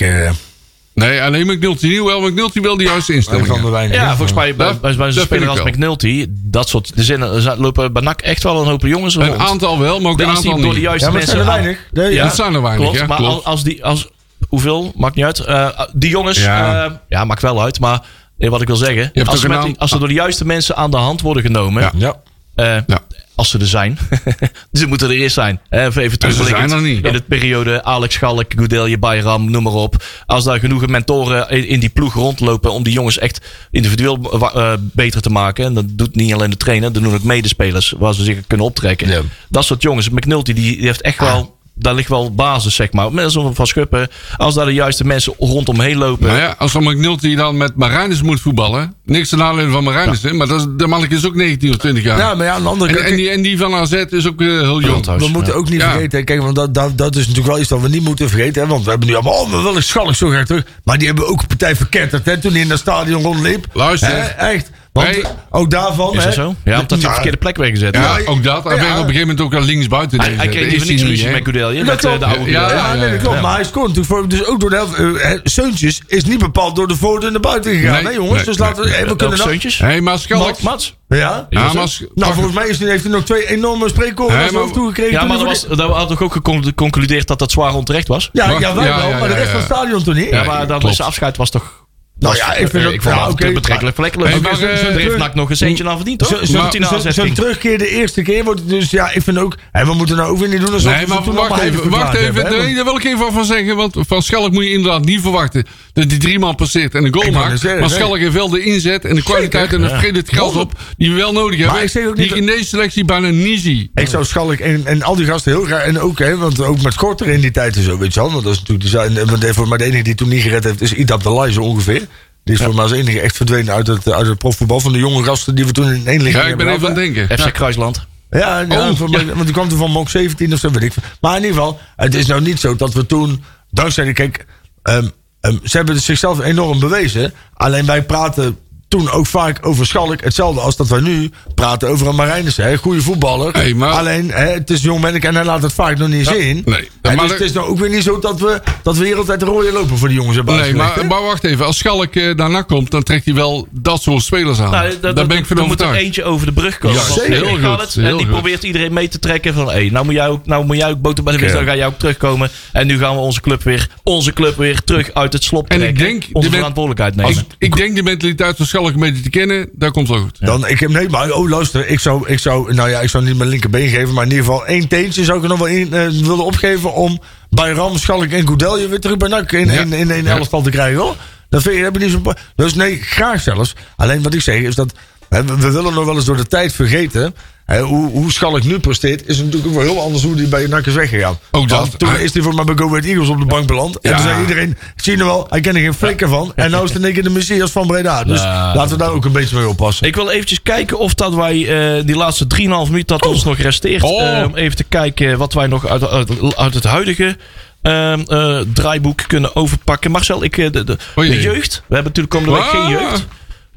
Eh Nee, alleen McNulty niet. Wel, McNulty wel de juiste de weinig. Ja, volgens mij bij, bij, bij dat zo'n speler ik als. McNulty, dat soort de zinnen, er lopen bij NAC echt wel een hoop jongens rond. Een aantal wel, maar ook een aantal door de juiste Ja, maar het mensen zijn er aan- weinig. Nee, Ja, Dat zijn er weinig, klopt, ja, maar klopt. Als, als die, als, hoeveel, maakt niet uit. Eh, die jongens, Ja. ja. ja, maakt wel uit, maar eh, wat ik wil zeggen, als ze, die- als ze door de juiste mensen aan de hand worden genomen, Ja. Ja. eh, Ja. als ze er zijn, ze moeten er eerst zijn. Even, terugblikkend er niet. in het periode Alex Schalk, Goudelje, Bayram, noem maar op. Als daar genoeg mentoren in, die ploeg rondlopen om die jongens echt individueel eh, beter te maken. En dat doet niet alleen de trainer, dat doen ook medespelers waar ze zich kunnen optrekken. Ja. Dat soort jongens. McNulty die, die heeft echt wel, daar ligt wel basis zeg maar. Met zo'n Van Schuppen, als daar de juiste mensen rondomheen lopen. Nou ja, als dan McNulty dan met Marijnis moet voetballen. Niks ten aanleiding van Marijnis, hè, maar dat is, de manneke is ook 19 of 20 jaar. ja, maar ja, aan de andere en, kant... en, die, en die van AZ is ook eh, heel jong. We moeten Ja. ook niet Ja. vergeten, kijk, want dat, dat, dat is natuurlijk wel iets dat we niet moeten vergeten. Hè, want we hebben nu allemaal, oh, we willen Schalk zo graag terug. Maar die hebben ook een partij verketterd hè, toen hij in dat stadion rondliep. Luister. Hè, echt. Want Hey. ook daarvan. Is hè, dat zo? Ja, omdat hij op de verkeerde plek weggezet. Ja, Ja. ook dat. Hij Ja. werd op een gegeven moment ook al links buiten Hij, hij neergezet. kreeg is niks ruzie met. Goudelje, met eh, de oude Ja, nee, dat klopt. Ja. Maar hij scoort natuurlijk voor, dus ook door de helft. eh, Seuntjes is niet bepaald door de voordeur naar buiten gegaan, Nee, hè, jongens? nee, dus nee, laten we, Welke kunnen nou. steuntjes? Hé, maar Schalk... Mats? Mats? Ja? Ja, maar... als- Nou, volgens mij is heeft hij nog twee enorme spreekkoren maar- hoofd toegekregen. Ja, maar dat, was, dat had toch ook gecon- geconcludeerd dat dat zwaar onterecht was? Ja, ja, wij ja, wel, ja, maar de ja, rest van het stadion toen niet. Ja, maar dat zijn afscheid was toch... Nou ja, ik vind eh, ik vond het oké, betrekkelijk vlekkelijk. Maar, maar, eh, heeft NAC nog een centje aan verdiend, toch? Zo- zo- Zo'n terugkeer de eerste keer wordt dus, ja, ik vind ook, en we moeten nou ook weer niet doen alsof Nee, maar wacht even. Wacht even. Nee, daar wil ik even van zeggen. Want van Schalk moet je inderdaad niet verwachten dat die drie man passeert en een goal maakt. Maar. Schalk heeft wel de inzet en de kwaliteit en de het geld op die we wel nodig hebben. ik zeg ook die niet ik in deze selectie bijna niet zie. Ik zou Schalk en, en al die gasten heel graag. En ook, hè, want ook met korter in die tijd en zo, weet je wel. Want dat is natuurlijk. Maar de enige die toen niet gered heeft is Idab de zo ongeveer. Die is voor mij als enige echt verdwenen uit het, uit het profvoetbal. Van de jonge gasten die we toen in één ligging Ja, ik ben even aan het denken. FC Kruisland. Ja, ja, Oh, ja. want die kwam toen van Mok 17 of zo, weet ik veel. Maar in ieder geval, het is nou niet zo dat we toen... Dankzij de, kijk, ehm, ehm, ze hebben zichzelf enorm bewezen. Alleen wij praten toen ook vaak over Schalk. Hetzelfde als dat wij nu praten over een Marijnissen. hè. Goede voetballer. Hey, maar- Alleen, hè, het is jong manneke en hij laat het vaak nog niet zien. nee. Dus het is nou ook weer niet zo dat we, dat we hier altijd de rode lopen voor die jongens hebben Nee, maar, hè? maar wacht even. Als Schalk eh, daarna komt, dan trekt hij wel dat soort spelers aan. Nou, dat- Daar dat- ben ik van er moet er overtuigd. eentje over de brug komen. Ja, zeker. Heel gaat goed, het, heel en die goed. probeert iedereen mee te trekken van... Hey, nou, moet jij ook, nou moet jij ook boter bij de Ja. dan ga jij ook terugkomen. En nu gaan we onze club weer, onze club weer terug uit het slop En ik trekken. denk, onze de verantwoordelijkheid nemen. Ik, ik denk de mentaliteit van Schalk een beetje te kennen. Daar komt het wel goed. Dan, ik heb, nee, maar oh, luister, ik zou, ik zou, nou ja, ik zou niet mijn linkerbeen geven, maar in ieder geval één teentje zou ik er nog wel in eh, willen opgeven om bij Ram, Schalk en Goedelje weer terug bij NAC in, in, in een Ja. elftal te krijgen, hoor. Dat vind je, heb je niet zo. Dus nee, graag zelfs. Alleen wat ik zeg is dat we, willen nog wel eens door de tijd vergeten. Hè, hoe, hoe Schalk nu presteert, is natuurlijk ook wel heel anders hoe die bij NAC is weggegaan. Ook dat. Want toen is hij voor mij bij Go Ahead Eagles op de bank beland. En Ja. toen zei iedereen, zie je wel, hij kent er geen flikker van. En nou is het in de Messias van Breda. Dus Ja. laten we daar ook een beetje mee oppassen. Ik wil eventjes kijken of dat wij eh, die laatste 3,5 minuten dat ons nog resteert. Oh. eh, om even te kijken wat wij nog uit, uit, uit het huidige ehm, eh, draaiboek kunnen overpakken. Marcel, ik, eh, de, jeugd. We hebben natuurlijk komende week geen Ah. jeugd.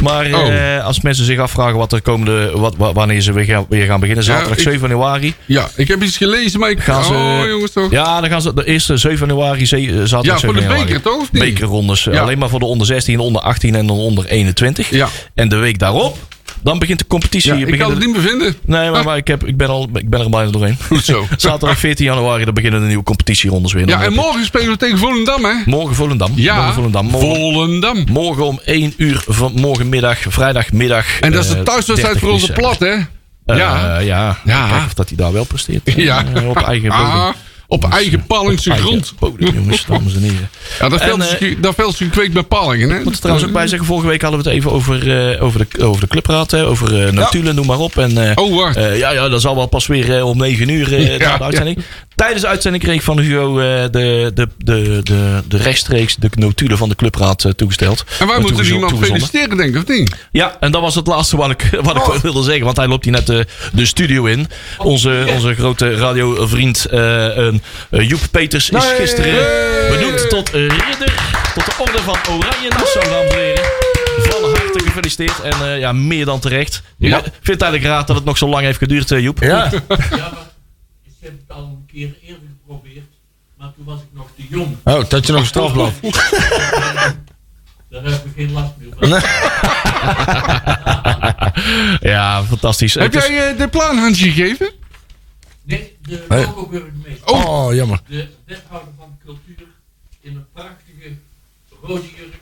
Maar Oh. eh, als mensen zich afvragen wat er komende, wat, wa- wanneer ze weer gaan, weer gaan beginnen. Zaterdag ik- 7 januari. Ja, ik heb iets gelezen, maar ik... Gaan ze, oh, jongens toch. Ja, dan gaan ze de eerste 7 januari, ze- eh, zaterdag Ja, 7 voor de beker, toch? Bekerrondes. Ja. Alleen maar voor de onder 16, onder 18 en de onder 21. Ja. En de week daarop, dan begint de competitie. Ja, ik kan het niet meer vinden. Nee, maar, Ah. maar ik, heb, ik, ben al, ik ben er bijna doorheen. Goed zo. Zaterdag 14 januari, dan beginnen de nieuwe competitierondes weer. Dan Ja, en morgen spelen we tegen Volendam, hè? Morgen Volendam. Ja, Morgen Volendam. Morgen, Volendam. morgen om 1 uur van morgenmiddag, vrijdagmiddag. En dat is eh, de thuiswedstrijd 30 voor onze plat, hè? Eh, ja. ja. Ja. Kijk of dat hij daar wel presteert. Ja. Eh, op eigen bodem. Op eigen Pallingse Eigen grond. bodem, jongens, dames en heren. Ja, dat dat veldje kweekt bij Palingen, hè? Ik moet er trouwens ook bij zeggen, vorige week hadden we het even over, eh, over, de, over de clubraad. Hè, over eh notulen, noem maar op. En, eh, Oh, wacht. eh, ja, ja, dat zal wel pas weer om 9 uur eh, Ja, na de uitzending. Tijdens de uitzending kreeg ik van Hugo eh, de, de, de, de, de rechtstreeks de notulen van de clubraad toegesteld. En wij moeten iemand feliciteren, denk ik, of niet? Ja, en dat was het laatste wat ik, wat ik Oh. wilde zeggen. Want hij loopt hier net de, de studio in. Onze, onze grote radiovriend eh, Joep Peters is Nee. gisteren benoemd tot eh, ridder. Tot de orde van Oranje Nassau, dames en heren. Van harte gefeliciteerd. En eh, ja, meer dan terecht. Ja. Ik vind het eigenlijk raar dat het nog zo lang heeft geduurd, eh, Joep. Ja, Ja, maar ik heb het al een keer eerder geprobeerd, maar toen was ik nog te jong. oh, dat je nog een strafblad. Daar heb ik geen last meer van. Ja, fantastisch. Heb jij eh, de plaanhandje gegeven? De Hey. logo-burgemeester, Oh, jammer. de wethouder van cultuur, in een prachtige rode jurk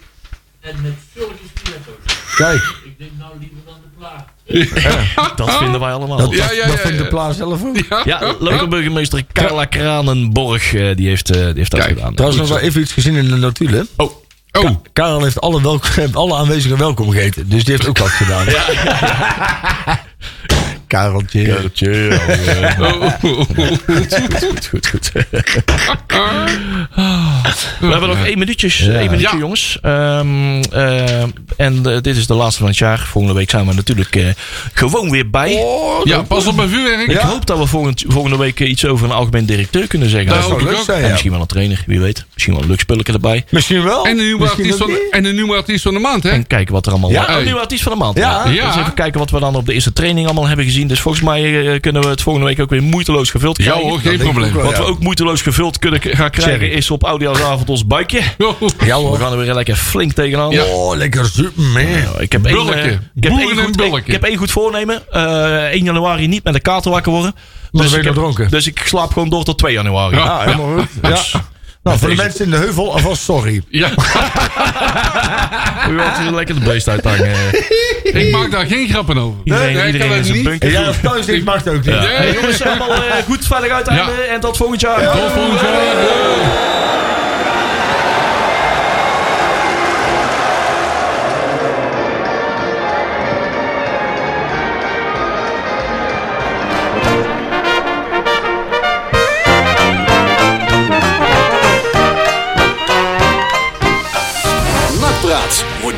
en met zulke stiletto's. Kijk, Ik denk nou liever dan de plaat. dat vinden wij allemaal. dat, Ja, ja, dat ja, vindt ja. de plaats zelf ook. Ja, lokale burgemeester Carla Kranenborg, eh, die heeft, eh, die heeft dat Kijk, gedaan. Trouwens, nog wel even iets gezien in de notulen. Oh, Oh, Karel heeft alle, welkom, alle aanwezigen welkom gegeten. Dus die heeft ook wat gedaan. Kareltje. Kareltje, oh, oh, oh, oh. Goed, goed, goed. We hebben nog één minuutjes, één minuutje, Ja. jongens. Ehm, eh, en eh, dit is de laatste van het jaar. Volgende week zijn we natuurlijk eh, gewoon weer bij. Ja, pas op mijn vuurwerk. Ik hoop dat we volgend, volgende week iets over een algemeen directeur kunnen zeggen. Dat ik leuk zijn, ja. misschien wel een trainer, wie weet. Misschien wel een leuk spulletje erbij. Misschien wel. En een nieuwe artiest van, en een nieuwe artiest van de maand, hè? En kijken wat er allemaal... Ja. Een nieuwe artiest van de maand. Ja. Ja. Dus even kijken wat we dan op de eerste training allemaal hebben gezien. Dus volgens mij eh, kunnen we het volgende week ook weer moeiteloos gevuld Ja krijgen. hoor, geen probleem. wel. Wat we Ja. ook moeiteloos gevuld kunnen gaan krijgen Cherry. is op oudejaarsavond ons buikje. Ja We hoor. gaan er weer lekker flink tegenaan. Ja. Oh, lekker super, man. Ik heb één, eh, ik heb één goed, ik heb één goed voornemen. Eh 1 januari niet met de kater wakker worden. Dus ik, heb- dus ik slaap gewoon door tot 2 januari. Ja. Helemaal goed. Ja. Nou, voor de mensen in de heuvel, alvast sorry. Ja, U wilt er lekker de beest uithangen. ik maak daar geen grappen over. Iedereen, Nee, ik iedereen het zijn niet. bunker. Als thuis dit mag het ook niet. Ja. Hey, jongens, allemaal eh, goed veilig uiteinde. En tot volgend jaar. Tot volgend jaar.